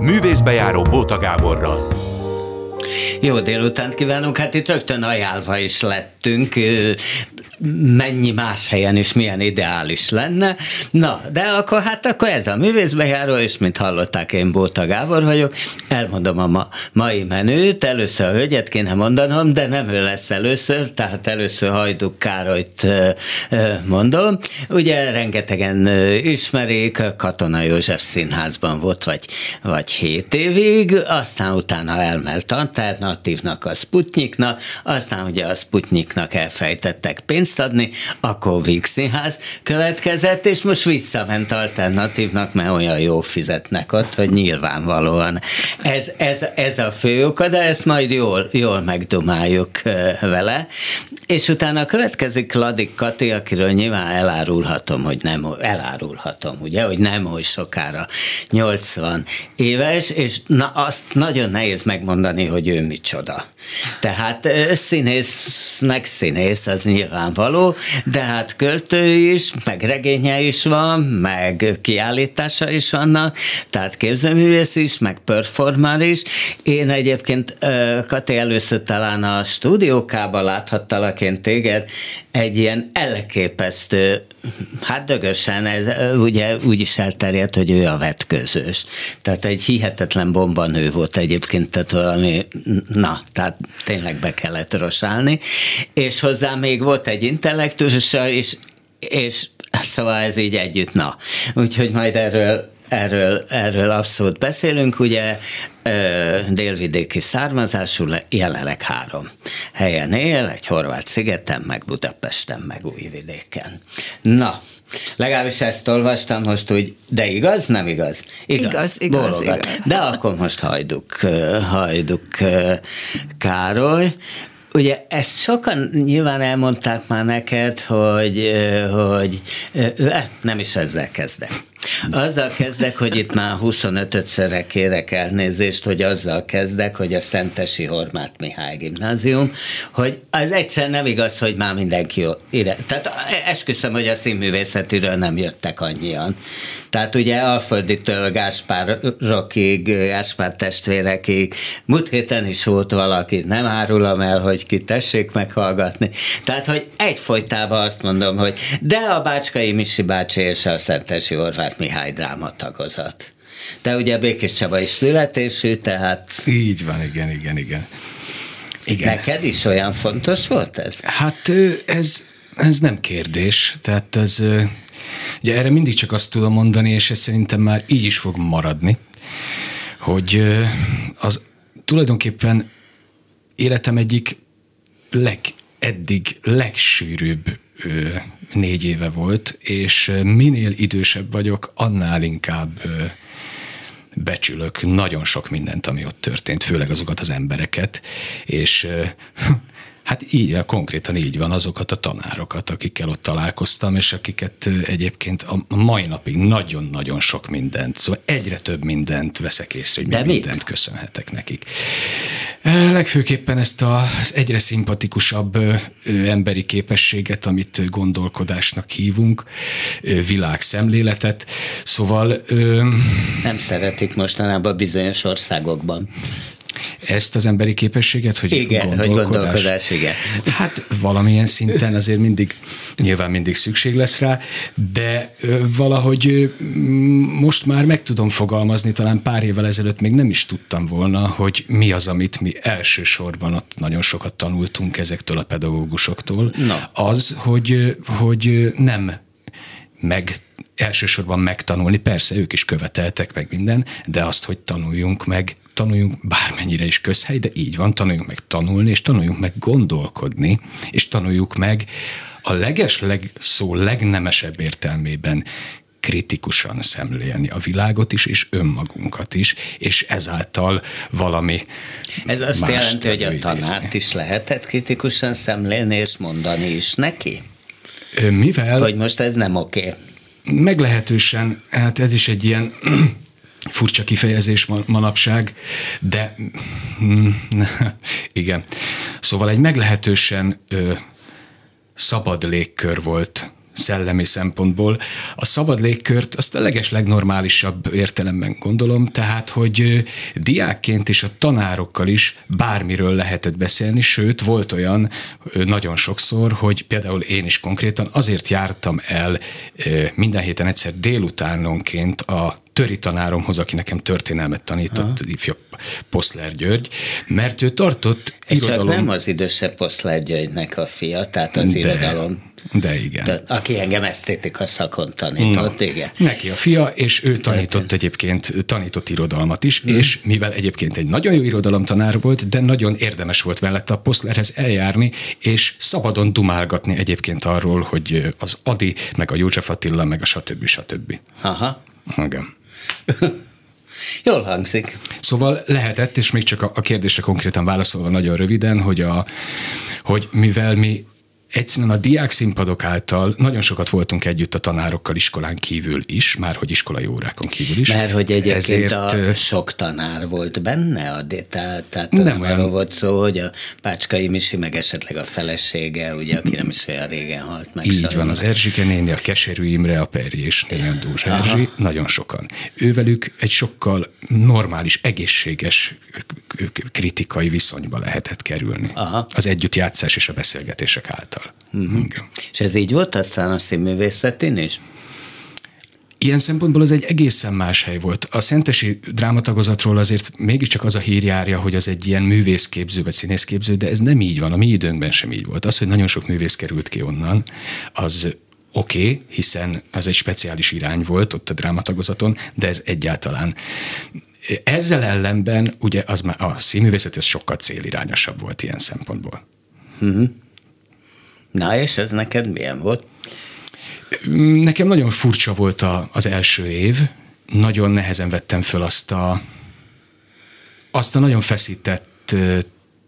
Művészbejáró Bóta Gáborral. Jó délutánt kívánunk, hát itt rögtön ajánlva is lettünk mennyi más helyen is milyen ideális lenne. Na, de akkor hát akkor ez a művészbejáró, és mint hallották, én Bóta Gábor vagyok. Elmondom a ma, mai menőt, először a hölgyet kéne mondanom, de nem ő lesz először, tehát először Hajduk Károlyt mondom. Ugye rengetegen ismerik, Katona József Színházban volt vagy, vagy hét évig, aztán utána elment alternatívnak, a Sputniknak, aztán ugye a Sputniknak elfejtettek pénzt, pénzt adni, akkor Víg Színház következett, és most visszament alternatívnak, mert olyan jó fizetnek ott, hogy nyilvánvalóan ez, ez, ez a fő oka, de ezt majd jól, jól megdomáljuk vele. És utána következik Ladik Kati, akiről nyilván elárulhatom, hogy nem, elárulhatom, ugye, hogy nem oly sokára 80 éves, és na, azt nagyon nehéz megmondani, hogy ő micsoda. Tehát színésznek színész, az nyilvánvaló, de hát költő is, meg regénye is van, meg kiállítása is vannak, tehát képzőművész is, meg performer is. Én egyébként, Kati, először talán a stúdiókában láthattalak én téged egy ilyen elképesztő, hát dögösen, ez ugye úgy is elterjedt, hogy ő a vetközős. Tehát egy hihetetlen bombanő volt egyébként, tehát valami, na, tehát tényleg be kellett rosálni. És hozzá még volt egy intellektus, és, és szóval ez így együtt, na. Úgyhogy majd erről Erről, erről abszolút beszélünk, ugye délvidéki származású, jelenleg három helyen él, egy horvát szigeten, meg Budapesten, meg Újvidéken. Na, Legalábbis ezt olvastam most úgy, de igaz, nem igaz? Igaz, igaz, igaz, igaz. De akkor most hajduk, hajduk Károly. Ugye ezt sokan nyilván elmondták már neked, hogy, hogy nem is ezzel kezdek. Azzal kezdek, hogy itt már 25-szörre kérek elnézést, hogy azzal kezdek, hogy a Szentesi Hormát Mihály gimnázium, hogy az egyszer nem igaz, hogy már mindenki ide. Tehát esküszöm, hogy a színművészetiről nem jöttek annyian. Tehát ugye Alfölditől Gáspárokig, Gáspár testvérekig, múlt héten is volt valaki, nem árulom el, hogy ki tessék meghallgatni. Tehát, hogy egyfolytában azt mondom, hogy de a Bácskai Misi bácsi és a Szentesi Horváth Mihály drámatagozat. De ugye Békés Csaba is születésű, tehát... Így van, igen, igen, igen. igen. Neked is olyan fontos volt ez? Hát ez, ez nem kérdés, tehát ez... Ugye erre mindig csak azt tudom mondani, és ez szerintem már így is fog maradni, hogy az tulajdonképpen életem egyik leg, eddig legsűrűbb négy éve volt, és minél idősebb vagyok, annál inkább becsülök nagyon sok mindent, ami ott történt, főleg azokat az embereket, és Hát így, konkrétan így van azokat a tanárokat, akikkel ott találkoztam, és akiket egyébként a mai napig nagyon-nagyon sok mindent, szóval egyre több mindent veszek észre, hogy mi mindent köszönhetek nekik. Legfőképpen ezt az egyre szimpatikusabb emberi képességet, amit gondolkodásnak hívunk, világszemléletet, szóval... Nem szeretik mostanában bizonyos országokban ezt az emberi képességet, hogy igen, gondolkodás, hogy gondolkodás, igen. Hát valamilyen szinten azért mindig, nyilván mindig szükség lesz rá, de valahogy most már meg tudom fogalmazni, talán pár évvel ezelőtt még nem is tudtam volna, hogy mi az, amit mi elsősorban ott nagyon sokat tanultunk ezektől a pedagógusoktól. Na. Az, hogy, hogy nem meg elsősorban megtanulni, persze ők is követeltek meg minden, de azt, hogy tanuljunk meg tanuljunk bármennyire is közhely, de így van, tanuljunk meg tanulni, és tanuljunk meg gondolkodni, és tanuljuk meg a leges leg, szó legnemesebb értelmében kritikusan szemlélni a világot is, és önmagunkat is, és ezáltal valami Ez azt jelenti, hogy a tanárt is lehetett kritikusan szemlélni, és mondani is neki? Mivel... Hogy most ez nem oké. Okay. Meglehetősen, hát ez is egy ilyen furcsa kifejezés manapság, de mm, igen. Szóval egy meglehetősen ö, szabad légkör volt szellemi szempontból. A szabad légkört azt a leges legnormálisabb értelemben gondolom, tehát, hogy diákként és a tanárokkal is bármiről lehetett beszélni, sőt, volt olyan nagyon sokszor, hogy például én is konkrétan azért jártam el minden héten egyszer délutánonként a töri tanáromhoz, aki nekem történelmet tanított, ifja Poszler György, mert ő tartott És irodalom... csak nem az idősebb Poszler Györgynek a fia, tehát az de, irodalom. De igen. De, aki engem esztétika szakon tanított, Na, igen. Neki a fia, és ő tanított egyébként, tanított irodalmat is, hmm. és mivel egyébként egy nagyon jó irodalomtanár volt, de nagyon érdemes volt mellette a Poszlerhez eljárni, és szabadon dumálgatni egyébként arról, hogy az Adi, meg a József Attila, meg a stb. stb. Aha. Igen. Jól hangzik. Szóval lehetett, és még csak a kérdésre konkrétan válaszolva nagyon röviden, hogy, a, hogy mivel mi egyszerűen a diák színpadok által nagyon sokat voltunk együtt a tanárokkal iskolán kívül is, már hogy iskolai órákon kívül is. Mert hogy egyébként Ezért, a sok tanár volt benne, a, tehát, tehát nem arról volt szó, hogy a Pácskai Misi, meg esetleg a felesége, ugye, aki nem is olyan régen halt meg. Így sajnos. van, az Erzsike néni, a Keserű Imre, a Perri és Dús Erzsi, nagyon sokan. Ővelük egy sokkal normális, egészséges kritikai viszonyba lehetett kerülni. Aha. Az együttjátszás és a beszélgetések által által. Uh-huh. És ez így volt aztán a színművészetén is? Ilyen szempontból az egy egészen más hely volt. A Szentesi drámatagozatról azért mégiscsak az a hír járja, hogy az egy ilyen művészképző vagy színészképző, de ez nem így van. A mi időnkben sem így volt. Az, hogy nagyon sok művész került ki onnan, az oké, okay, hiszen az egy speciális irány volt ott a drámatagozaton, de ez egyáltalán ezzel ellenben ugye az már a színművészet ez sokkal célirányosabb volt ilyen szempontból. Uh-huh. Na, és ez neked milyen volt? Nekem nagyon furcsa volt a, az első év. Nagyon nehezen vettem föl azt a, azt a nagyon feszített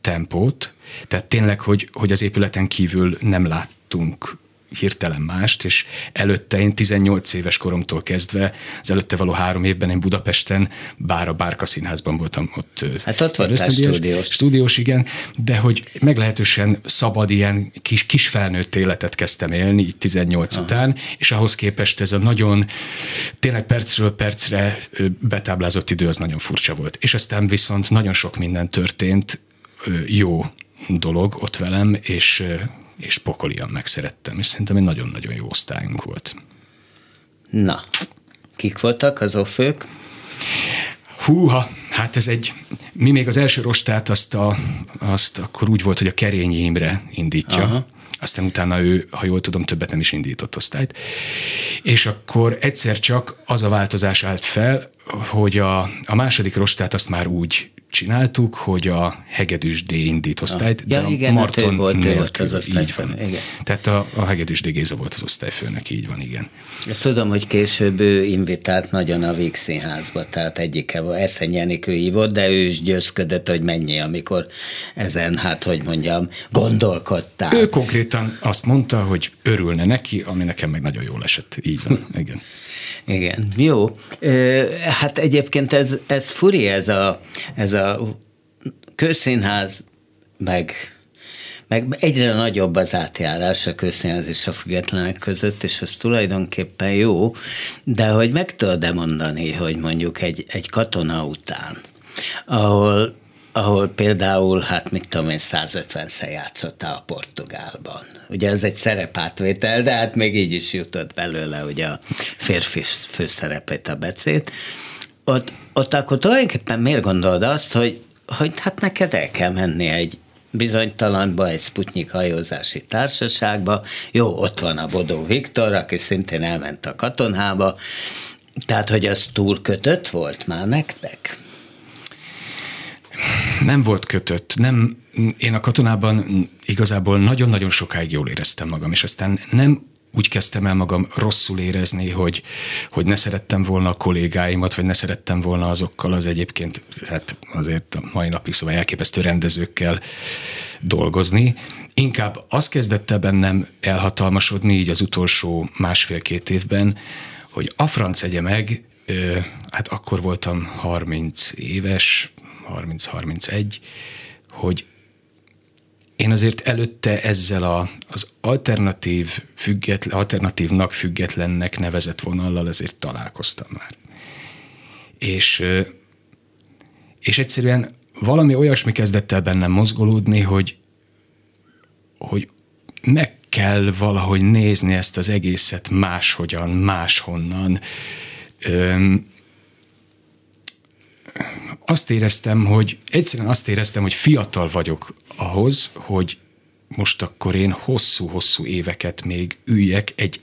tempót. Tehát tényleg, hogy, hogy az épületen kívül nem láttunk hirtelen mást, és előtte én 18 éves koromtól kezdve, az előtte való három évben én Budapesten, bár a Bárka Színházban voltam ott. Hát ott voltál stúdiós. Stúdiós, igen, de hogy meglehetősen szabad ilyen kis, kis felnőtt életet kezdtem élni, így 18 Aha. után, és ahhoz képest ez a nagyon, tényleg percről percre betáblázott idő az nagyon furcsa volt. És aztán viszont nagyon sok minden történt, jó dolog ott velem, és és pokolian megszerettem, és szerintem egy nagyon-nagyon jó osztályunk volt. Na, kik voltak az ofők? Húha, hát ez egy, mi még az első rostát azt, a, azt akkor úgy volt, hogy a Kerényi Imre indítja, Aha. aztán utána ő, ha jól tudom, többet nem is indított osztályt. És akkor egyszer csak az a változás állt fel, hogy a, a második rostát azt már úgy csináltuk, hogy a Hegedűs D indít osztályt, ja, de igen, a Marton hát volt, nélkül, volt az osztályfőnök. Igen. Tehát a, a Hegedűs D Géza volt az osztályfőnök, így van, igen. Ezt tudom, hogy később ő invitált nagyon a Víg Színházba, tehát egyike volt, Eszen Jenikő hívott, de ő is győzködött, hogy mennyi, amikor ezen, hát hogy mondjam, gondolkodtál. Ő konkrétan azt mondta, hogy örülne neki, ami nekem meg nagyon jól esett. Így van, igen. Igen, jó. Hát egyébként ez, ez furi, ez a, ez a közszínház, meg meg egyre nagyobb az átjárás a közszínház és a függetlenek között, és ez tulajdonképpen jó, de hogy meg tudod-e mondani, hogy mondjuk egy, egy katona után, ahol ahol például, hát mit tudom én, 150-szer játszottál a Portugálban. Ugye ez egy szerepátvétel, de hát még így is jutott belőle ugye a férfi főszerepét a becét. Ott, ott akkor tulajdonképpen miért gondolod azt, hogy, hogy hát neked el kell menni egy bizonytalanba, egy Sputnik hajózási társaságba. Jó, ott van a Bodó Viktor, aki szintén elment a katonába. Tehát, hogy az túl kötött volt már nektek? Nem volt kötött. Nem, én a katonában igazából nagyon-nagyon sokáig jól éreztem magam, és aztán nem úgy kezdtem el magam rosszul érezni, hogy, hogy ne szerettem volna a kollégáimat, vagy ne szerettem volna azokkal az egyébként, hát azért a mai napig szóval elképesztő rendezőkkel dolgozni. Inkább az kezdett el bennem elhatalmasodni így az utolsó másfél-két évben, hogy a franc egye meg, hát akkor voltam 30 éves, 30-31, hogy én azért előtte ezzel a, az alternatív, független, alternatívnak függetlennek nevezett vonallal azért találkoztam már. És, és egyszerűen valami olyasmi kezdett el bennem mozgolódni, hogy, hogy meg kell valahogy nézni ezt az egészet máshogyan, máshonnan. Öm, azt éreztem, hogy egyszerűen azt éreztem, hogy fiatal vagyok ahhoz, hogy most akkor én hosszú-hosszú éveket még üljek egy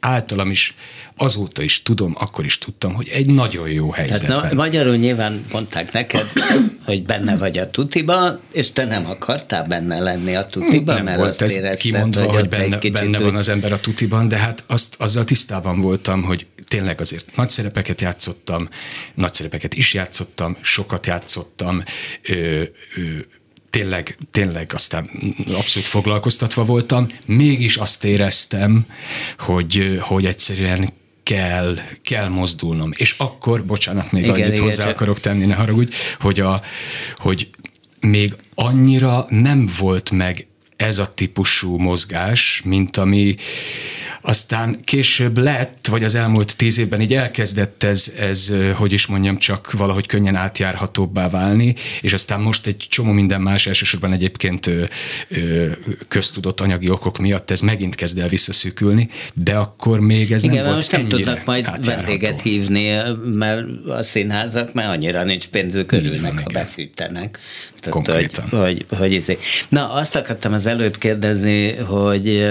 általam is azóta is tudom, akkor is tudtam, hogy egy nagyon jó helyzetben. Tehát na, magyarul nyilván mondták neked, hogy benne vagy a tutiba, és te nem akartál benne lenni a tutiba, nem mert volt azt ez érezted, kimondva, hogy, hogy benne, benne van az ember a tutiban, de hát azt, azzal tisztában voltam, hogy tényleg azért nagy szerepeket játszottam, nagy szerepeket is játszottam, sokat játszottam, ö, ö, tényleg, tényleg aztán abszolút foglalkoztatva voltam, mégis azt éreztem, hogy, hogy egyszerűen kell, kell mozdulnom. És akkor, bocsánat, még igen, annyit igen, hozzá csak... akarok tenni, ne haragudj, hogy, a, hogy még annyira nem volt meg ez a típusú mozgás, mint ami, aztán később lett, vagy az elmúlt tíz évben így elkezdett ez, ez, hogy is mondjam, csak valahogy könnyen átjárhatóbbá válni, és aztán most egy csomó minden más, elsősorban egyébként köztudott anyagi okok miatt ez megint kezd el visszaszűkülni, de akkor még ez Igen, nem volt most nem tudnak majd vendéget hívni, mert a színházak, mert annyira nincs pénzük, örülnek, ha befűtenek. Tehát, Konkrétan. Hogy, hogy, hogy izé. Na, azt akartam az előbb kérdezni, hogy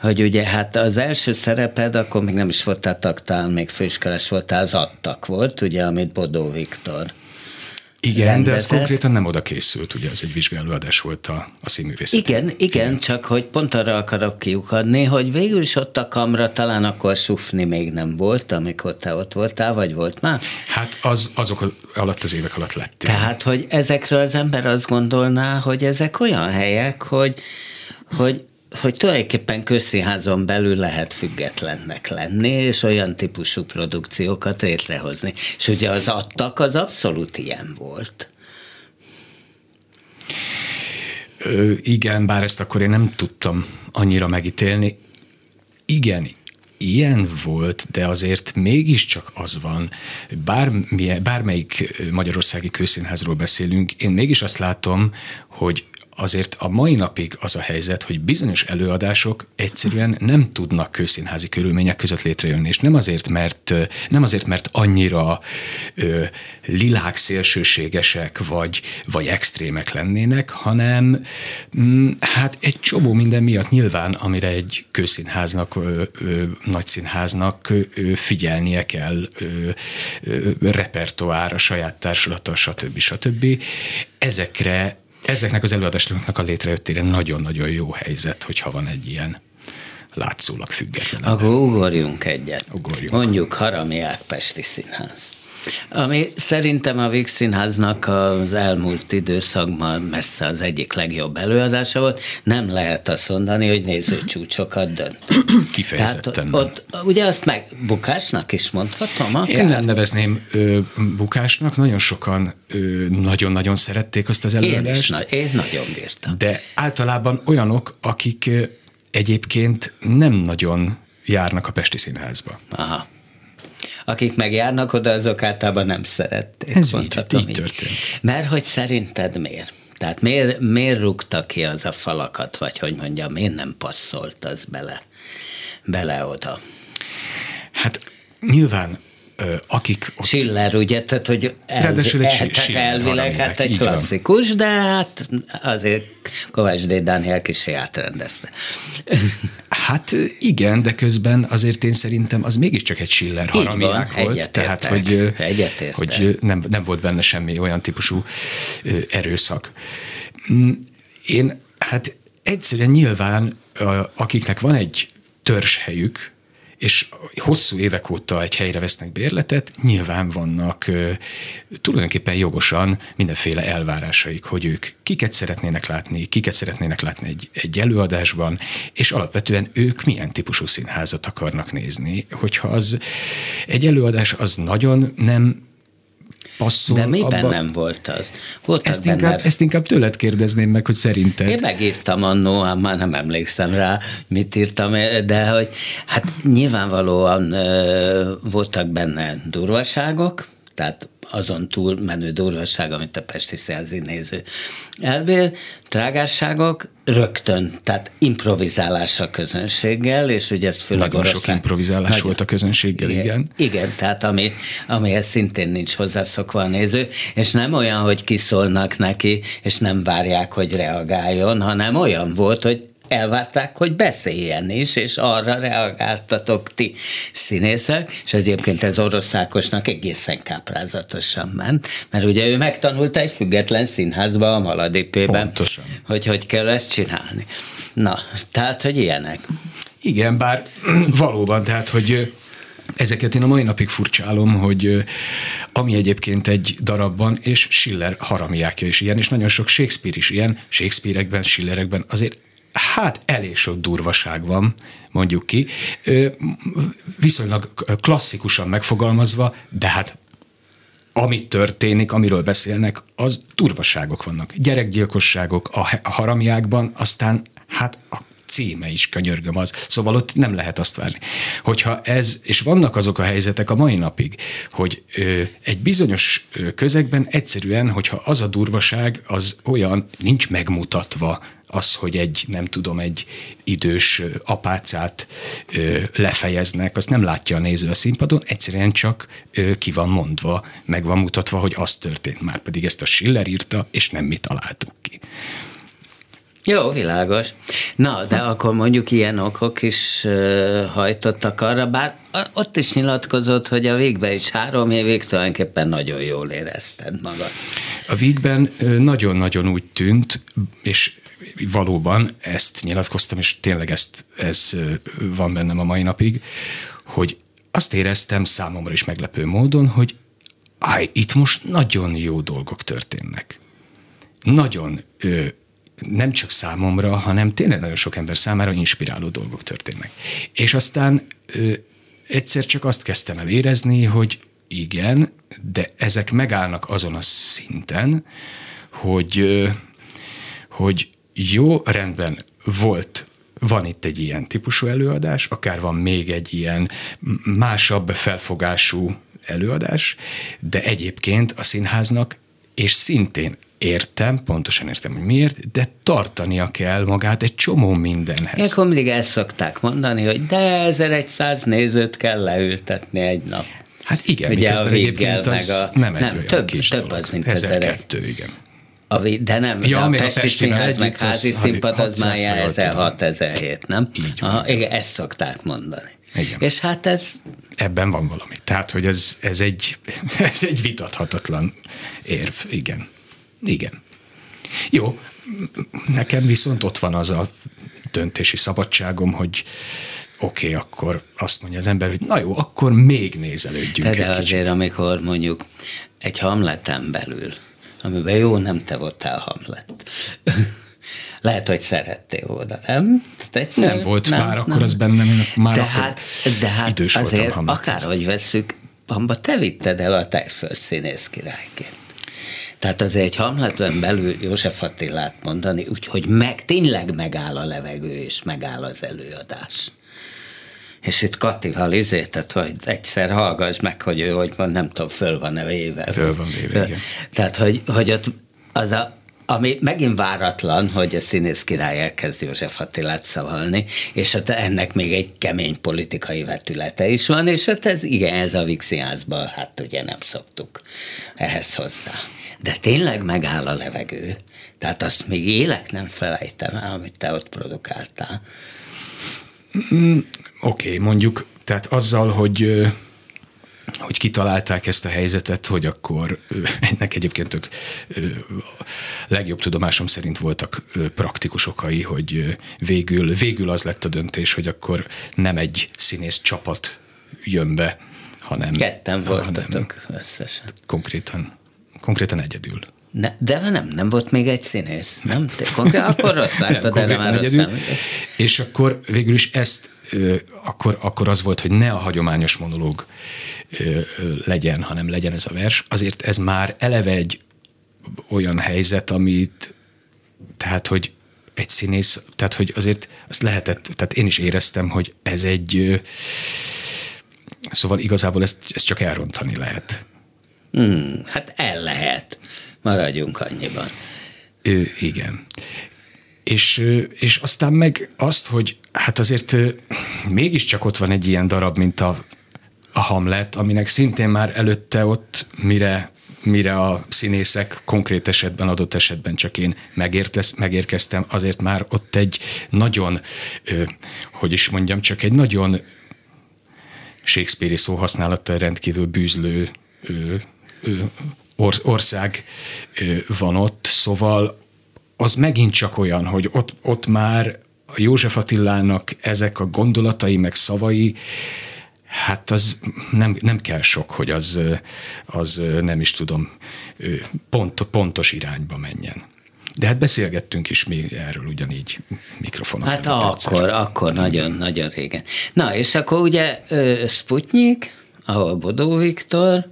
hogy ugye hát az első szereped, akkor még nem is voltál taktál, még főiskolás voltál, az adtak volt, ugye, amit Bodó Viktor igen, rendezett. de ez konkrétan nem oda készült, ugye ez egy vizsgálóadás volt a, a színművészet. Igen, igen, igen, csak hogy pont arra akarok kiukadni, hogy végül is ott a kamra talán akkor sufni még nem volt, amikor te ott voltál, vagy volt már? Hát az, azok alatt az évek alatt lett. Tehát, hogy ezekről az ember azt gondolná, hogy ezek olyan helyek, hogy, hogy hogy tulajdonképpen közszínházon belül lehet függetlennek lenni, és olyan típusú produkciókat létrehozni. És ugye az adtak, az abszolút ilyen volt. Ö, igen, bár ezt akkor én nem tudtam annyira megítélni. Igen, ilyen volt, de azért mégiscsak az van, bármilyen, bármelyik magyarországi kőszínházról beszélünk, én mégis azt látom, hogy azért a mai napig az a helyzet, hogy bizonyos előadások egyszerűen nem tudnak kőszínházi körülmények között létrejönni, és nem azért, mert, nem azért, mert annyira ö, lilák szélsőségesek vagy, vagy extrémek lennének, hanem mm, hát egy csomó minden miatt nyilván, amire egy kőszínháznak, ö, ö, nagyszínháznak ö, figyelnie kell, ö, ö, repertoár, a saját társulata, stb. stb. Ezekre ezeknek az előadásoknak a létrejöttére nagyon-nagyon jó helyzet, hogyha van egy ilyen látszólag független. Akkor ugorjunk egyet. Ugorjunk. Mondjuk Harami Árpesti Színház. Ami szerintem a Vix Színháznak az elmúlt időszakban messze az egyik legjobb előadása volt. Nem lehet azt mondani, hogy nézőcsúcsokat dönt. Kifejezetten Tehát ott, ugye azt meg bukásnak is mondhatom akár? Én nem nevezném ö, bukásnak, nagyon sokan ö, nagyon-nagyon szerették azt az előadást. Én, is, én nagyon bírtam. De általában olyanok, akik ö, egyébként nem nagyon járnak a Pesti Színházba. Aha akik megjárnak oda, azok általában nem szerették. Ez így, így, így történt. Mert hogy szerinted miért? Tehát miért, miért rúgta ki az a falakat, vagy hogy mondjam, miért nem passzolt az bele, bele oda? Hát nyilván akik ott... Schiller, ugye, tehát, hogy elvi, el, Schiller elvileg hát egy klasszikus, van. de hát azért Kovács D. Dániel kicsi átrendezte. Hát igen, de közben azért én szerintem az mégiscsak egy Schiller haramiák volt. Egyetértek, tehát, hogy, hogy nem, nem volt benne semmi olyan típusú erőszak. Mm, én hát egyszerűen nyilván akiknek van egy törzshelyük, és hosszú évek óta egy helyre vesznek bérletet, nyilván vannak tulajdonképpen jogosan mindenféle elvárásaik, hogy ők kiket szeretnének látni, kiket szeretnének látni egy, egy előadásban, és alapvetően ők milyen típusú színházat akarnak nézni. Hogyha az egy előadás az nagyon nem passzol. De miben abba... nem volt az? Voltak Ezt benne... inkább, ezt inkább tőled kérdezném meg, hogy szerinted. Én megírtam annó, hát már nem emlékszem rá, mit írtam, de hogy hát nyilvánvalóan voltak benne durvaságok, tehát azon túl menő durvaság, amit a Pesti néző elvél, trágásságok rögtön, tehát improvizálás a közönséggel, és ugye ezt főleg Nagyon sok improvizálás nagyon, volt a közönséggel, igen. Igen, igen tehát ami, amihez szintén nincs hozzászokva a néző, és nem olyan, hogy kiszólnak neki, és nem várják, hogy reagáljon, hanem olyan volt, hogy elvárták, hogy beszéljen is, és arra reagáltatok ti színészek, és egyébként ez oroszákosnak egészen káprázatosan ment, mert ugye ő megtanulta egy független színházba a Maladipében, Pontosan. hogy hogy kell ezt csinálni. Na, tehát, hogy ilyenek. Igen, bár valóban, tehát, hogy Ezeket én a mai napig furcsálom, hogy ami egyébként egy darabban, és Schiller haramiákja is ilyen, és nagyon sok Shakespeare is ilyen, Shakespearekben, Schillerekben azért hát elég sok durvaság van, mondjuk ki, viszonylag klasszikusan megfogalmazva, de hát amit történik, amiről beszélnek, az durvaságok vannak. Gyerekgyilkosságok a haramiákban, aztán hát a címe is, könyörgöm az. Szóval ott nem lehet azt várni. Hogyha ez, és vannak azok a helyzetek a mai napig, hogy ö, egy bizonyos közegben egyszerűen, hogyha az a durvaság, az olyan, nincs megmutatva, az, hogy egy, nem tudom, egy idős apácát ö, lefejeznek, azt nem látja a néző a színpadon, egyszerűen csak ö, ki van mondva, meg van mutatva, hogy az történt. Már pedig ezt a Schiller írta, és nem mi találtuk ki. Jó, világos. Na, de akkor mondjuk ilyen okok is uh, hajtottak arra, bár ott is nyilatkozott, hogy a végben is három évig tulajdonképpen nagyon jól érezted magad. A végben nagyon-nagyon úgy tűnt, és valóban ezt nyilatkoztam, és tényleg ezt, ez van bennem a mai napig, hogy azt éreztem számomra is meglepő módon, hogy áj, itt most nagyon jó dolgok történnek. Nagyon ö, nem csak számomra, hanem tényleg nagyon sok ember számára inspiráló dolgok történnek. És aztán ö, egyszer csak azt kezdtem el érezni, hogy igen, de ezek megállnak azon a szinten, hogy, ö, hogy jó, rendben, volt van itt egy ilyen típusú előadás, akár van még egy ilyen másabb felfogású előadás, de egyébként a színháznak, és szintén értem, pontosan értem, hogy miért, de tartania kell magát egy csomó mindenhez. Mindig ezt szokták mondani, hogy de 1100 nézőt kell leültetni egy nap. Hát igen, Ugye a egyébként az a, nem, egy nem több, több dolog. az, mint 1002, igen. A, de nem, ja, de a Pesti Színház meg házi színpad az már 1006-1007, nem? Így van. Aha, igen, ezt szokták mondani. Igen. És hát ez... Ebben van valami. Tehát, hogy ez, ez, egy, ez egy vitathatatlan érv. Igen. Igen. Jó, nekem viszont ott van az a döntési szabadságom, hogy oké, okay, akkor azt mondja az ember, hogy na jó, akkor még nézelődjünk. De, de azért, kicsit. amikor mondjuk egy hamleten belül amiben jó, nem te voltál Hamlet. Lehet, hogy szerettél oda, nem? Egyszer, nem volt nem, már, nem. akkor az bennem, én már de hát, de hát idős azért akárhogy veszük, abba te vitted el a Tejföld színész királyként. Tehát azért egy hamletben belül József Attilát mondani, úgyhogy meg, tényleg megáll a levegő, és megáll az előadás és itt Katival izé, tehát hogy egyszer hallgass meg, hogy ő, hogy van, nem tudom, föl van-e véve. Föl van véve, igen. Tehát, hogy, hogy ott az a, ami megint váratlan, hogy a színész király elkezd József Attilát szavalni, és hát ennek még egy kemény politikai vetülete is van, és hát ez igen, ez a Vixiászban, hát ugye nem szoktuk ehhez hozzá. De tényleg megáll a levegő. Tehát azt még élek nem felejtem el, amit te ott produkáltál. Oké, okay, mondjuk, tehát azzal, hogy hogy kitalálták ezt a helyzetet, hogy akkor ennek egyébként tök legjobb tudomásom szerint voltak praktikus okai, hogy végül, végül az lett a döntés, hogy akkor nem egy színész csapat jön be, hanem... Ketten voltatok összesen. Konkrétan, konkrétan egyedül. Ne, de nem, nem volt még egy színész, nem? Te konkrét, akkor rossz láttad, de már rossz És akkor végül is ezt akkor, akkor az volt, hogy ne a hagyományos monológ legyen, hanem legyen ez a vers. Azért ez már eleve egy olyan helyzet, amit tehát, hogy egy színész, tehát, hogy azért azt lehetett, tehát én is éreztem, hogy ez egy, szóval igazából ezt, ezt csak elrontani lehet. Hmm, hát el lehet. Maradjunk annyiban. Ö, igen. És, és aztán meg azt, hogy hát azért mégiscsak ott van egy ilyen darab, mint a, a Hamlet, aminek szintén már előtte ott, mire mire a színészek konkrét esetben, adott esetben csak én megértez, megérkeztem, azért már ott egy nagyon, hogy is mondjam, csak egy nagyon Shakespeare-i szóhasználattal rendkívül bűzlő ország van ott, szóval az megint csak olyan, hogy ott, ott már József Attilának ezek a gondolatai, meg szavai, Hát az nem, nem kell sok, hogy az, az nem is tudom, pont, pontos irányba menjen. De hát beszélgettünk is mi erről ugyanígy mikrofonon. Hát akkor, akkor nagyon-nagyon régen. Na, és akkor ugye Sputnik, ahol Bodó Viktor,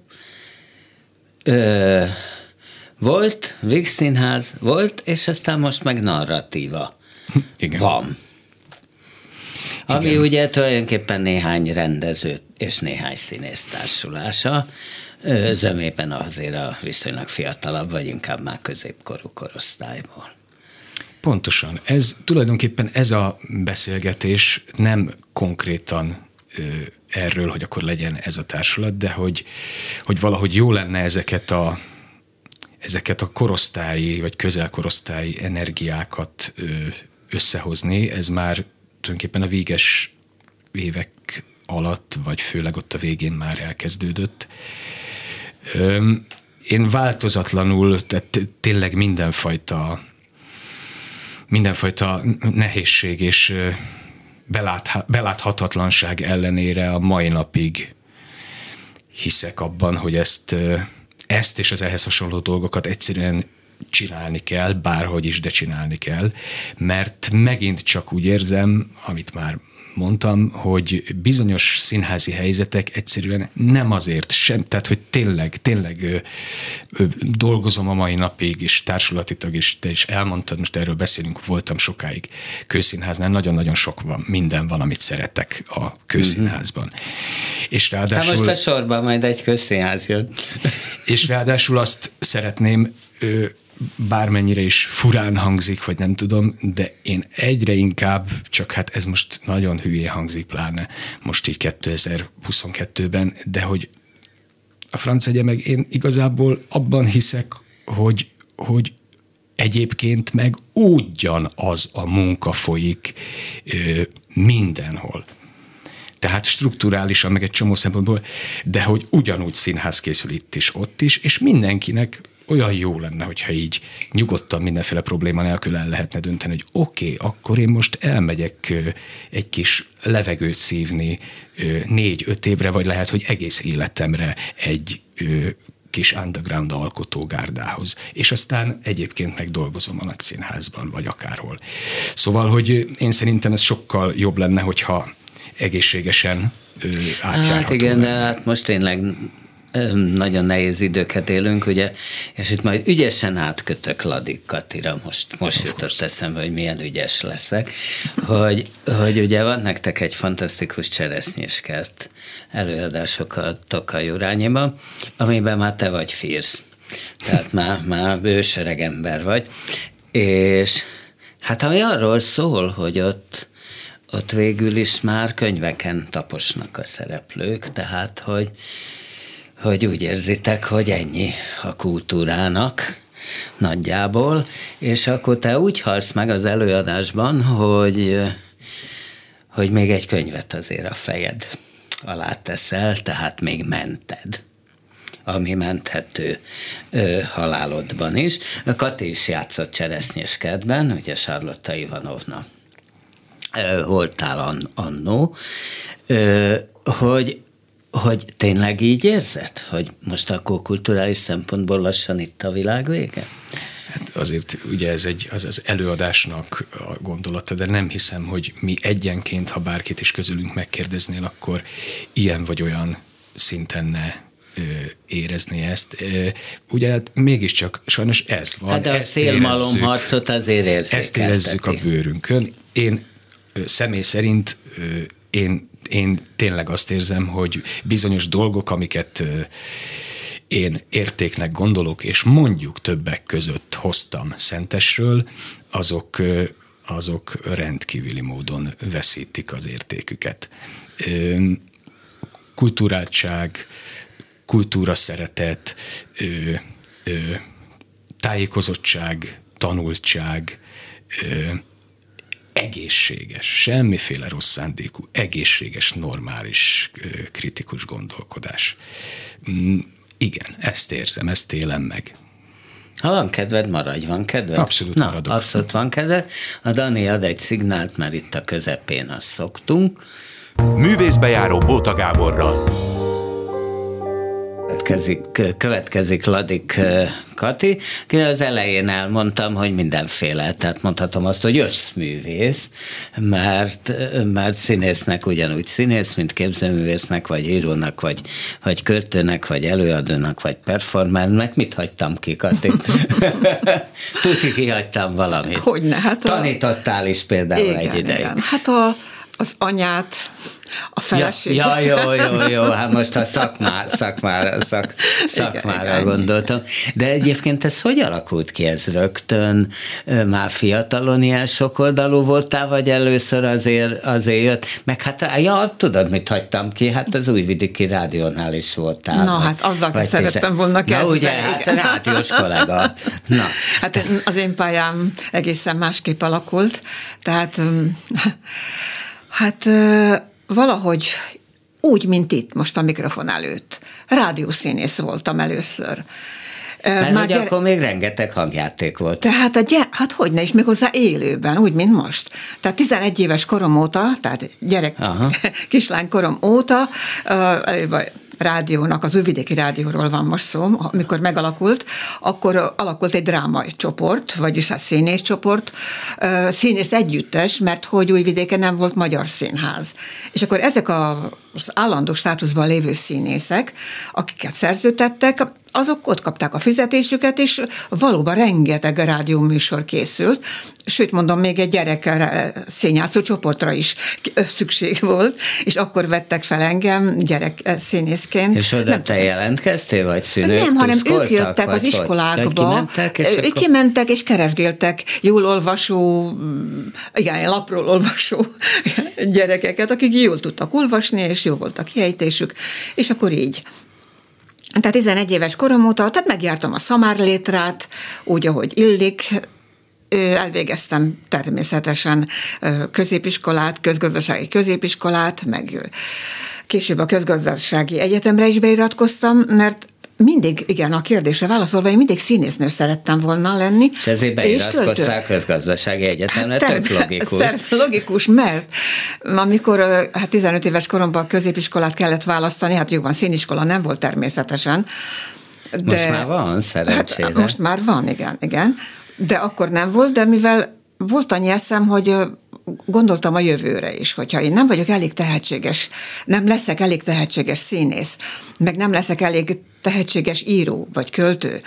volt, Vix Színház volt, és aztán most meg narratíva Igen. van. Ami Igen. ugye tulajdonképpen néhány rendező és néhány színész társulása, zömében azért a viszonylag fiatalabb, vagy inkább már középkorú korosztályból. Pontosan. Ez tulajdonképpen ez a beszélgetés nem konkrétan erről, hogy akkor legyen ez a társulat, de hogy, hogy valahogy jó lenne ezeket a, ezeket a korosztályi vagy közelkorosztályi energiákat összehozni, ez már tulajdonképpen a véges évek alatt, vagy főleg ott a végén már elkezdődött. Én változatlanul, tehát tényleg mindenfajta mindenfajta nehézség és beláthatatlanság ellenére a mai napig hiszek abban, hogy ezt, ezt és az ehhez hasonló dolgokat egyszerűen csinálni kell, bárhogy is, de csinálni kell, mert megint csak úgy érzem, amit már mondtam, hogy bizonyos színházi helyzetek egyszerűen nem azért sem, tehát hogy tényleg, tényleg ö, ö, dolgozom a mai napig, és társulati tag, és te is elmondtad, most erről beszélünk, voltam sokáig kőszínháznál, nagyon-nagyon sok van, minden van, amit szeretek a kőszínházban. Mm-hmm. És ráadásul... Hát most a sorban majd egy kőszínház jön. És ráadásul azt szeretném ö, bármennyire is furán hangzik, vagy nem tudom, de én egyre inkább, csak hát ez most nagyon hülyé hangzik, pláne most így 2022-ben, de hogy a franc meg én igazából abban hiszek, hogy, hogy egyébként meg ugyanaz a munka folyik ö, mindenhol. Tehát strukturálisan, meg egy csomó szempontból, de hogy ugyanúgy színház készül itt is, ott is, és mindenkinek olyan jó lenne, hogyha így nyugodtan mindenféle probléma nélkül el lehetne dönteni, hogy oké, okay, akkor én most elmegyek egy kis levegőt szívni négy-öt évre, vagy lehet, hogy egész életemre egy kis underground alkotógárdához. És aztán egyébként meg dolgozom a nagy színházban, vagy akárhol. Szóval, hogy én szerintem ez sokkal jobb lenne, hogyha egészségesen átjárható. Hát igen, de hát most tényleg nagyon nehéz időket élünk, ugye, és itt majd ügyesen átkötök Ladik Katira, most, most jutott eszembe, hogy milyen ügyes leszek, hogy, hogy ugye van nektek egy fantasztikus cseresznyéskert előadások a Tokaj urányiba, amiben már te vagy fírsz. Tehát már, már bősereg ember vagy. És hát ami arról szól, hogy ott, ott végül is már könyveken taposnak a szereplők, tehát hogy, hogy úgy érzitek, hogy ennyi a kultúrának nagyjából, és akkor te úgy halsz meg az előadásban, hogy, hogy még egy könyvet azért a fejed alá teszel, tehát még mented ami menthető ö, halálodban is. Kati is játszott cseresznyéskedben, ugye Charlotta Ivanovna ö, voltál annó, ö, hogy hogy tényleg így érzed, hogy most akkor kulturális szempontból lassan itt a világ vége? Hát azért ugye ez egy, az, az előadásnak a gondolata, de nem hiszem, hogy mi egyenként, ha bárkit is közülünk megkérdeznél, akkor ilyen vagy olyan szinten ne érezni ezt. Ugye hát mégiscsak sajnos ez van. Hát a szélmalom harcot azért érzékelteti. Ezt érezzük a bőrünkön. Én személy szerint én, én tényleg azt érzem, hogy bizonyos dolgok, amiket én értéknek gondolok, és mondjuk többek között hoztam Szentesről, azok, azok rendkívüli módon veszítik az értéküket. Kulturáltság, kultúra szeretet, tájékozottság, tanultság, egészséges, semmiféle rossz szándékú, egészséges, normális, kritikus gondolkodás. Mm, igen, ezt érzem, ezt élem meg. Ha van kedved, maradj, van kedved? Abszolút Na, maradok. Abszolút van kedved. A Dani ad egy szignált, mert itt a közepén azt szoktunk. Művészbejáró Bóta Gáborral. Következik, következik Ladik Kati, ki az elején elmondtam, hogy mindenféle, tehát mondhatom azt, hogy összművész, mert, mert színésznek ugyanúgy színész, mint képzőművésznek, vagy írónak, vagy, vagy költőnek, vagy előadónak, vagy performernek. Mit hagytam ki, Kati? Tuti kihagytam valamit. Hogyne, hát a... Tanítottál is például igen, egy ideig. Igen. Hát a, az anyát, a feleséget. Ja, ja, jó, jó, jó, hát most a szakmá, szakmára, szak, szakmára igen, gondoltam. De egyébként ez hogy alakult ki ez rögtön? Már fiatalon ilyen sokoldalú voltál, vagy először azért, azért jött? Meg hát, ja, tudod, mit hagytam ki? Hát az Újvidéki Rádiónál is voltál. Na, hát azzal vagy szerettem volna kezdeni. Na ugye, hát a rádiós kollega. Na. Hát az én pályám egészen másképp alakult, tehát Hát valahogy úgy, mint itt most a mikrofon előtt. Rádiószínész voltam először. Mert Már gyere... akkor még rengeteg hangjáték volt. Tehát, a gy- hát hogy ne is, hozzá élőben, úgy, mint most. Tehát 11 éves korom óta, tehát gyerek, Aha. kislány korom óta, uh, rádiónak, az Újvidéki Rádióról van most szó, amikor megalakult, akkor alakult egy drámai csoport, vagyis hát színész csoport, színész együttes, mert hogy Újvidéken nem volt magyar színház. És akkor ezek a az állandó státuszban lévő színészek, akiket szerződtettek, azok ott kapták a fizetésüket, és valóban rengeteg rádióműsor készült, sőt mondom, még egy gyerek színjátszó csoportra is szükség volt, és akkor vettek fel engem gyerek színészként. És oda nem te tudom. jelentkeztél, vagy szülők Nem, hanem ők jöttek az iskolákba. Kimentek, és ők akkor... kimentek, és keresgéltek jól olvasó, igen, lapról olvasó gyerekeket, akik jól tudtak olvasni, és jó volt a kiejtésük, és akkor így. Tehát 11 éves korom óta, tehát megjártam a szamárlétrát, úgy, ahogy illik, elvégeztem természetesen középiskolát, közgazdasági középiskolát, meg később a közgazdasági egyetemre is beiratkoztam, mert mindig, igen, a kérdésre válaszolva, én mindig színésznő szerettem volna lenni. És ezért beiratkoztál közgazdasági egyetemre, hát, tök logikus. Logikus, mert amikor hát 15 éves koromban középiskolát kellett választani, hát jobban színiskola nem volt természetesen. De, most már van, szerencsére. Hát, most már van, igen, igen. De akkor nem volt, de mivel volt annyi eszem, hogy gondoltam a jövőre is, hogyha én nem vagyok elég tehetséges, nem leszek elég tehetséges színész, meg nem leszek elég tehetséges író vagy költő,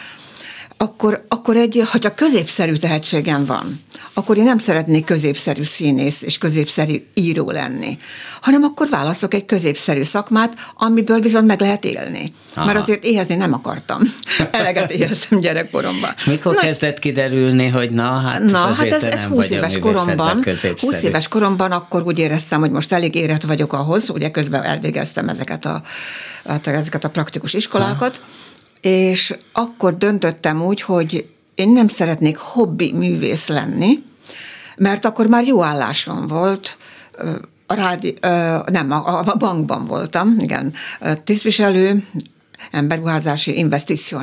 akkor, akkor egy, ha csak középszerű tehetségem van, akkor én nem szeretnék középszerű színész és középszerű író lenni, hanem akkor választok egy középszerű szakmát, amiből viszont meg lehet élni. Aha. Mert azért éhezni nem akartam. Eleget éheztem gyerekkoromban. Mikor na, kezdett kiderülni, hogy na, hát, na, hát ez, ez 20 éves koromban, 20 éves koromban akkor úgy éreztem, hogy most elég érett vagyok ahhoz, ugye közben elvégeztem ezeket a, hát ezeket a praktikus iskolákat, Aha és akkor döntöttem úgy, hogy én nem szeretnék hobbi művész lenni, mert akkor már jó állásom volt, a rádi, nem, a, bankban voltam, igen, tisztviselő, emberruházási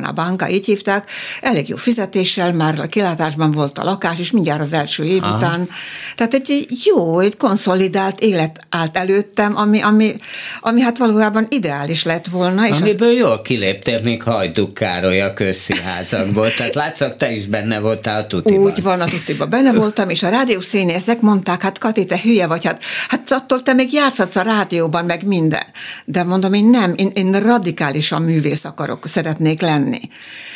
a banka, így hívták, elég jó fizetéssel, már a kilátásban volt a lakás, és mindjárt az első év Aha. után. Tehát egy jó, egy konszolidált élet állt előttem, ami, ami, ami hát valójában ideális lett volna. És Amiből az... jól kiléptél még Hajduk Károly a közszínházakból, tehát látszak, te is benne voltál a tutiban. Úgy van, a tutiban benne voltam, és a rádiószínészek mondták, hát Kati, te hülye vagy, hát, hát attól te még játszhatsz a rádióban, meg minden. De mondom, én nem, én, én radikálisan művész akarok, szeretnék lenni.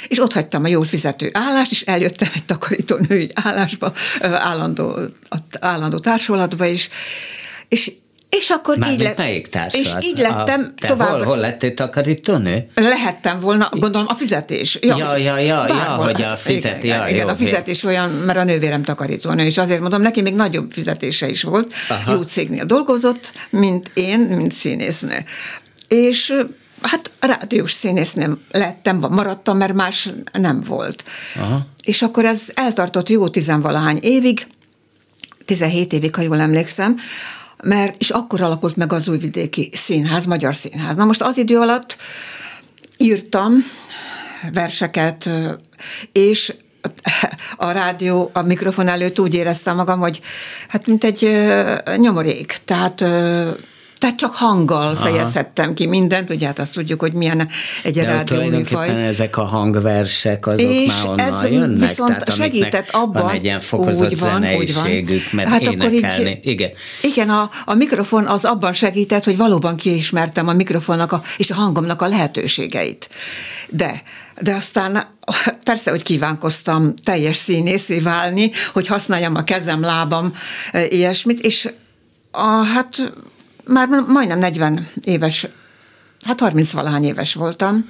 És ott hagytam a jól fizető állást, és eljöttem egy takarítónői állásba, állandó, állandó társulatba is, és és akkor Már így lett. melyik És így lettem a, tovább. Hol, hol lettél takarítónő? Lehettem volna, gondolom a fizetés. Ja, ja, ja, ja, ja hogy a fizetés. Igen, ja, igen jó, a fizetés olyan, mert a nővérem takarítónő, és azért mondom, neki még nagyobb fizetése is volt. Aha. Jó cégnél dolgozott, mint én, mint színésznő. És hát rádiós színésznő lettem, maradtam, mert más nem volt. Aha. És akkor ez eltartott jó tizenvalahány évig, 17 évig, ha jól emlékszem, mert és akkor alakult meg az újvidéki színház, magyar színház. Na most az idő alatt írtam verseket, és a rádió, a mikrofon előtt úgy éreztem magam, hogy hát mint egy nyomorék. Tehát tehát csak hanggal Aha. fejezhettem ki mindent, ugye hát azt tudjuk, hogy milyen egy rádió műfaj. ezek a hangversek, azok és már ez jönnek? viszont Tehát, segített abban, van egy ilyen fokozott úgy van, úgy van. mert hát énekelni. Akkor így, igen, igen a, a mikrofon az abban segített, hogy valóban kiismertem a mikrofonnak a, és a hangomnak a lehetőségeit. De de aztán persze, hogy kívánkoztam teljes színészé válni, hogy használjam a kezem, lábam, e, ilyesmit, és a, hát már majdnem 40 éves, hát 30 valahány éves voltam,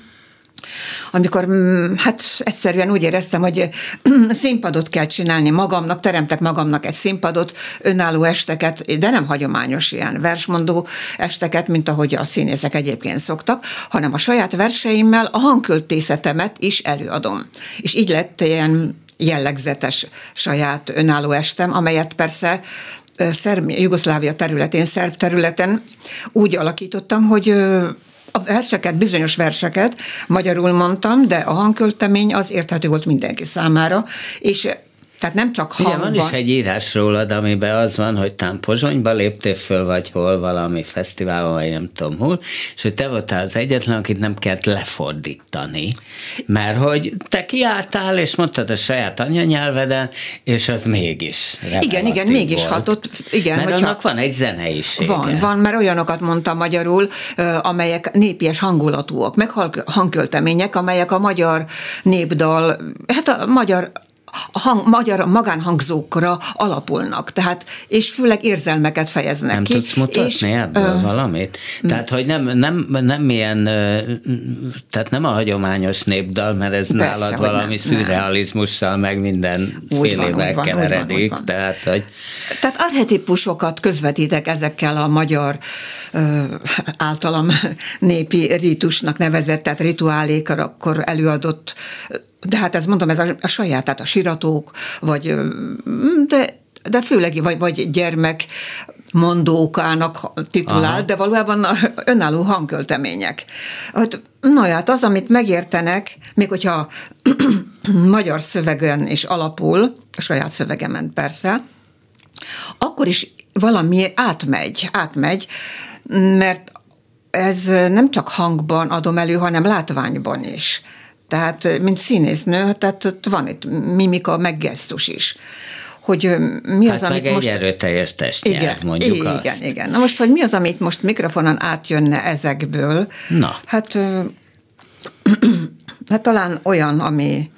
amikor mm, hát egyszerűen úgy éreztem, hogy színpadot kell csinálni magamnak, teremtek magamnak egy színpadot, önálló esteket, de nem hagyományos ilyen versmondó esteket, mint ahogy a színészek egyébként szoktak, hanem a saját verseimmel a hangköltészetemet is előadom. És így lett ilyen jellegzetes saját önálló estem, amelyet persze Szerb, Jugoszlávia területén, szerb területen úgy alakítottam, hogy a verseket, bizonyos verseket magyarul mondtam, de a hangköltemény az érthető volt mindenki számára, és tehát nem csak hangban. Igen, van is egy írás rólad, amiben az van, hogy tám Pozsonyba léptél föl, vagy hol valami fesztiválon, vagy nem tudom hol, és hogy te voltál az egyetlen, akit nem kellett lefordítani, mert hogy te kiálltál, és mondtad a saját anyanyelveden, és az mégis Igen, igen, mégis volt. hatott. Igen, mert annak van egy zeneisége. Van, van, mert olyanokat mondtam magyarul, amelyek népies hangulatúak, meg hangköltemények, amelyek a magyar népdal, hát a magyar hang, magyar magánhangzókra alapulnak, tehát, és főleg érzelmeket fejeznek nem ki. Nem tudsz mutatni és, ebből ö, valamit? Tehát, hogy nem, nem, nem ilyen, tehát nem a hagyományos népdal, mert ez Persze, nálad valami nem, szürrealizmussal, nem. meg minden félével keveredik. Van, van. Tehát, hogy... tehát arhetipusokat közvetítek ezekkel a magyar ö, általam népi rítusnak nevezett, tehát rituálékra előadott de hát ez mondom, ez a, a saját, tehát a siratók, vagy de de főleg vagy, vagy gyermek mondókának titulált, Aha. de valójában önálló hangköltemények. Hát, na hát az, amit megértenek, még hogyha magyar szövegen is alapul, a saját szövegemen persze, akkor is valami átmegy, átmegy, mert ez nem csak hangban adom elő, hanem látványban is. Tehát, mint színésznő, tehát ott van itt mimika, meg gesztus is hogy mi az, hát amit meg most... egy erőteljes testnyelv, igen, mondjuk igen, azt. Igen, igen. Na most, hogy mi az, amit most mikrofonon átjönne ezekből? Na. Hát, hát talán olyan, ami,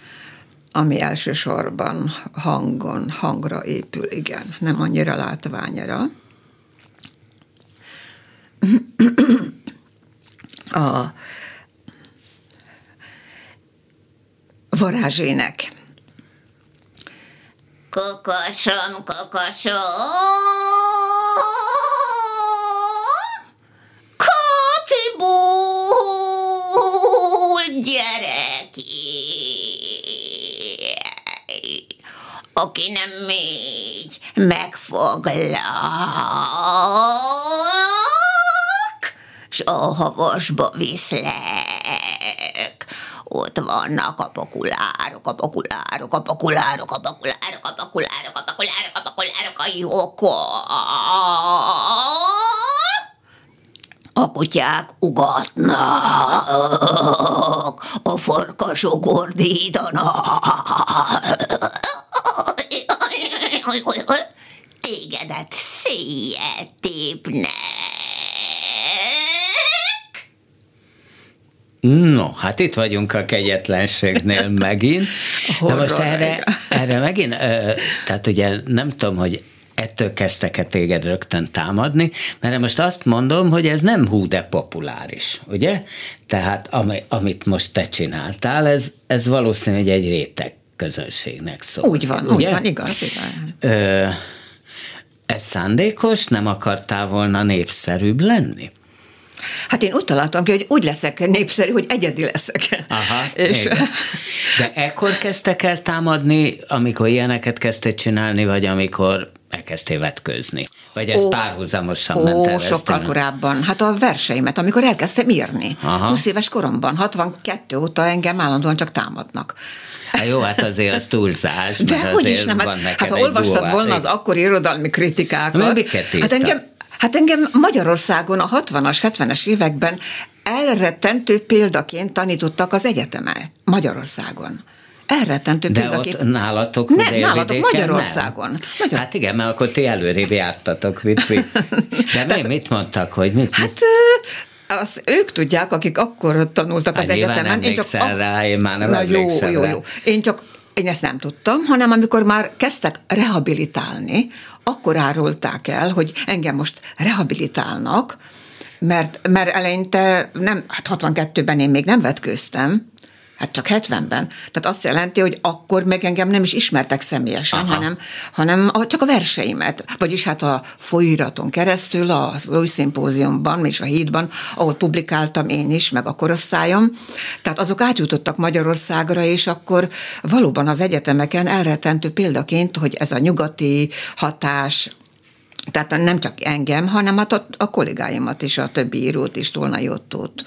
ami elsősorban hangon, hangra épül, igen, nem annyira látványra. A, varázsének. Kokosom, kokosom, Kotibul gyereki. Aki nem megy, megfoglak, s a havasba viszlek vannak a populárok, a populárok, a populárok, a populárok, a populárok, a populárok, a populárok, a jókok. A kutyák ugatnak, a farkasok ordítanak. Tégedet széjjel tépnek. No, hát itt vagyunk a kegyetlenségnél megint. De most erre, erre megint, tehát ugye nem tudom, hogy ettől kezdtek-e téged rögtön támadni, mert most azt mondom, hogy ez nem hú de populáris, ugye? Tehát ami, amit most te csináltál, ez, ez valószínűleg egy réteg közönségnek szól. Úgy van, ugye? úgy van, igaz, igen. Ö, ez szándékos? Nem akartál volna népszerűbb lenni? Hát én úgy találtam ki, hogy úgy leszek népszerű, hogy egyedi leszek. Aha, és... De ekkor kezdtek el támadni, amikor ilyeneket kezdtél csinálni, vagy amikor elkezdtél vetkőzni? Vagy ez ó, párhuzamosan ó, ment el? sokkal korábban. Hát a verseimet, amikor elkezdtem írni. Aha. 20 éves koromban, 62 óta engem állandóan csak támadnak. Hát jó, hát azért az túlzás. De hogy is nem, hát, hát ha olvastad volna az akkori irodalmi kritikákat, hát engem Hát engem Magyarországon a 60-as, 70-es években elrettentő példaként tanítottak az egyetemen Magyarországon. Elrettentő De példaként. ott nálatok Nem, nálatok Magyarországon. Nem. Magyar... Hát igen, mert akkor ti előrébb jártatok. Mit, mit. De Tehát, mit mondtak, hogy mit? Hát azt ők tudják, akik akkor tanultak hát az egyetemen. Én csak a... rá, én már nem Na, jó, jó, jó. Én csak én ezt nem tudtam, hanem amikor már kezdtek rehabilitálni, akkor árulták el, hogy engem most rehabilitálnak, mert, mert eleinte nem, hát 62-ben én még nem vetkőztem, Hát csak 70-ben. Tehát azt jelenti, hogy akkor meg engem nem is ismertek személyesen, Aha. hanem, hanem a, csak a verseimet. Vagyis hát a folyóiraton keresztül, az új szimpóziumban és a hídban, ahol publikáltam én is, meg a korosztályom. Tehát azok átjutottak Magyarországra, és akkor valóban az egyetemeken elretentő példaként, hogy ez a nyugati hatás, tehát nem csak engem, hanem hát a, a kollégáimat is, a többi írót is, Tolnai Ottót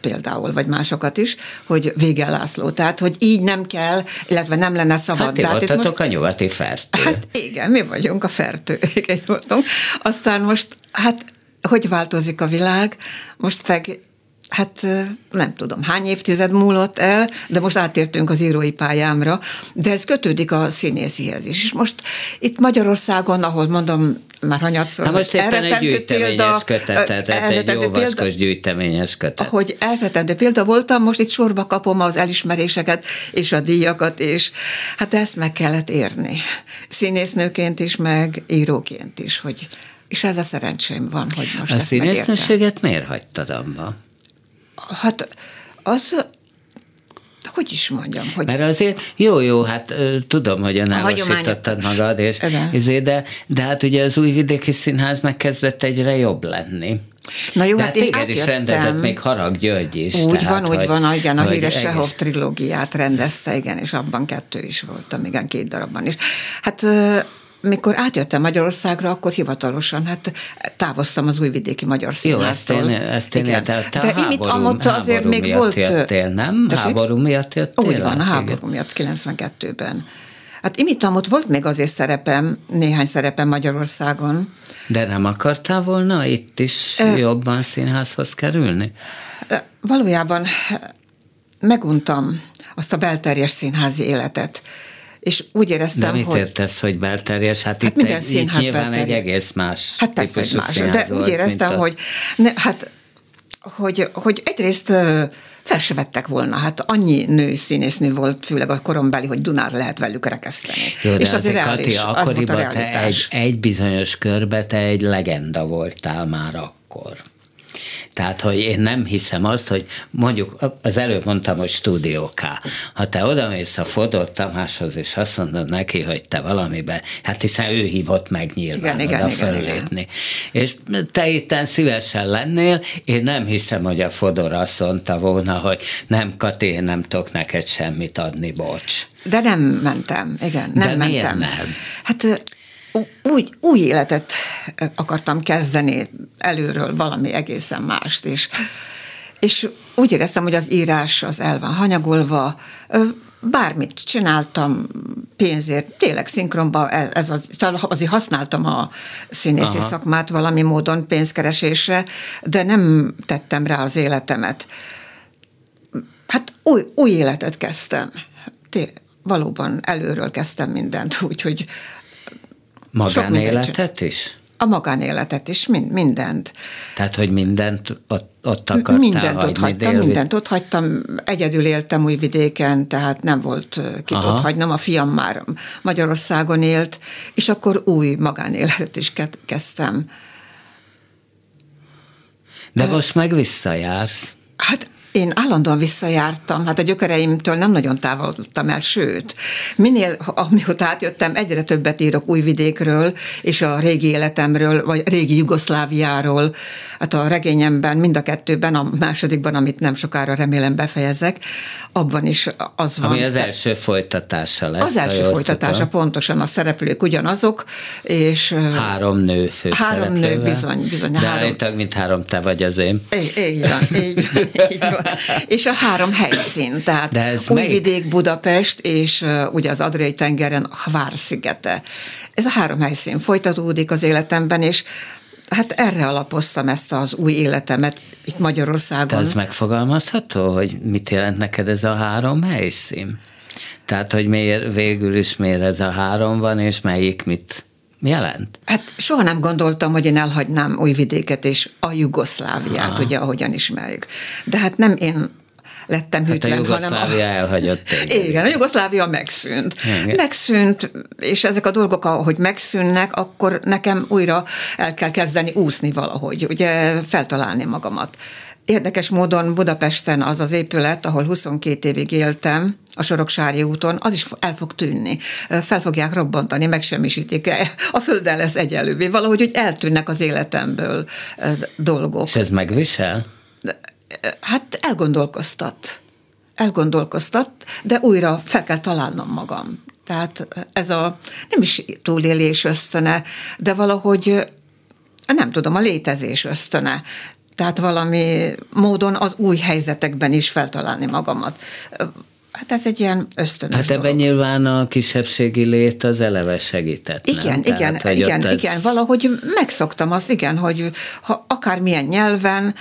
például, vagy másokat is, hogy Vége László. Tehát, hogy így nem kell, illetve nem lenne szabad. Hát ti hát most, a nyugati fertő. Hát igen, mi vagyunk a fertők, voltunk. Aztán most, hát hogy változik a világ, most meg hát nem tudom, hány évtized múlott el, de most átértünk az írói pályámra, de ez kötődik a színészihez is. És most itt Magyarországon, ahol mondom, már hanyatszor. Na most éppen egy gyűjteményes példa, kötetet, tehát egy jó vaskos gyűjteményes kötet. Hogy elretendő példa voltam, most itt sorba kapom az elismeréseket és a díjakat, és hát ezt meg kellett érni. Színésznőként is, meg íróként is, hogy és ez a szerencsém van, hogy most A színésznőséget miért hagytad abba? Hát az, hogy is mondjam, hogy... Mert azért jó, jó, hát tudom, hogy önállósítottad magad, és, ezért, de, de hát ugye az újvidéki színház megkezdett egyre jobb lenni. Na jó, de hát, hát én téged is rendezett még Harag György is. Úgy tehát, van, úgy hogy, van, igen, a híres egész... Sehov trilógiát rendezte, igen, és abban kettő is voltam, igen, két darabban is. Hát mikor átjöttem Magyarországra, akkor hivatalosan hát távoztam az újvidéki magyar színháztól. Jó, ezt én, ezt én értem. Te De imit amott azért még volt... Jöttél, nem? Tessék? Háború miatt jöttél? Úgy van, a háború miatt 92-ben. Hát imitamot volt még azért szerepem, néhány szerepem Magyarországon. De nem akartál volna itt is e, jobban színházhoz kerülni? Valójában meguntam azt a belterjes színházi életet és úgy éreztem, De mit hogy... értesz, hogy belterjes? Hát, hát itt minden egy, itt nyilván belterjes. egy egész más Hát persze, egy más, de úgy éreztem, a... hogy, ne, hát, hogy, hogy egyrészt fel se vettek volna. Hát annyi nő színésznő volt, főleg a korombeli, hogy Dunár lehet velük rekeszteni. Jó, és azért, reális, Kati, az te egy, egy bizonyos körbe te egy legenda voltál már akkor. Tehát, hogy én nem hiszem azt, hogy mondjuk az előbb mondtam, hogy stúdió K. Ha te odamész a Fodor Tamáshoz, és azt mondod neki, hogy te valamiben, hát hiszen ő hívott meg nyilván igen, oda igen. Igen. És te itten szívesen lennél, én nem hiszem, hogy a Fodor azt mondta volna, hogy nem, Kati, én nem tudok neked semmit adni, bocs. De nem mentem, igen, nem De mentem. Nem? Hát új, új életet akartam kezdeni előről, valami egészen mást, és és úgy éreztem, hogy az írás az el van hanyagolva, bármit csináltam pénzért, tényleg szinkronban, ez az, azért használtam a színészi Aha. szakmát valami módon pénzkeresésre, de nem tettem rá az életemet. Hát új, új életet kezdtem. Té, valóban előről kezdtem mindent, úgyhogy Magánéletet is? A magánéletet is, mind, mindent. Tehát, hogy mindent ott, ott akartál Mindent ott hagytam, mindent ott hagytam. Egyedül éltem vidéken, tehát nem volt kit Aha. ott hagynom. A fiam már Magyarországon élt, és akkor új magánéletet is kezdtem. De most meg visszajársz. Hát én állandóan visszajártam, hát a gyökereimtől nem nagyon távolodtam el, sőt, minél, amióta átjöttem, egyre többet írok újvidékről, és a régi életemről, vagy régi Jugoszláviáról, hát a regényemben, mind a kettőben, a másodikban, amit nem sokára remélem befejezek, abban is az van. Ami az első folytatása lesz. Az első folytatása, pontosan a szereplők ugyanazok, és... Három nő. Három nő, bizony, bizony. De három. mint három te vagy az én. Így, így van, így, így van. és a három helyszín, tehát De ez Újvidék, melyik? Budapest, és uh, ugye az Adriai tengeren a Hvár szigete. Ez a három helyszín folytatódik az életemben, és hát erre alapoztam ezt az új életemet itt Magyarországon. De ez megfogalmazható, hogy mit jelent neked ez a három helyszín? Tehát, hogy miért, végül is miért ez a három van, és melyik mit jelent? Hát soha nem gondoltam, hogy én elhagynám Újvidéket és a Jugoszláviát, Aha. ugye, ahogyan ismerjük. De hát nem én lettem hát hűtlen, a Jugoszlávia hanem a... elhagyott téged. Igen, a Jugoszlávia megszűnt. Igen. Megszűnt, és ezek a dolgok, ahogy megszűnnek, akkor nekem újra el kell kezdeni úszni valahogy, ugye feltalálni magamat. Érdekes módon Budapesten az az épület, ahol 22 évig éltem, a Soroksári úton, az is el fog tűnni. Fel fogják robbantani, megsemmisítik. A földdel lesz egyelővé. Valahogy úgy eltűnnek az életemből dolgok. És ez megvisel? Hát elgondolkoztat. Elgondolkoztat, de újra fel kell találnom magam. Tehát ez a nem is túlélés ösztöne, de valahogy nem tudom, a létezés ösztöne. Tehát valami módon az új helyzetekben is feltalálni magamat. Hát ez egy ilyen ösztönös Hát ebben dolog. nyilván a kisebbségi lét az eleve segített. Igen, nem? igen, Tehát, igen, ez... igen, valahogy megszoktam azt, igen, hogy ha akármilyen nyelven,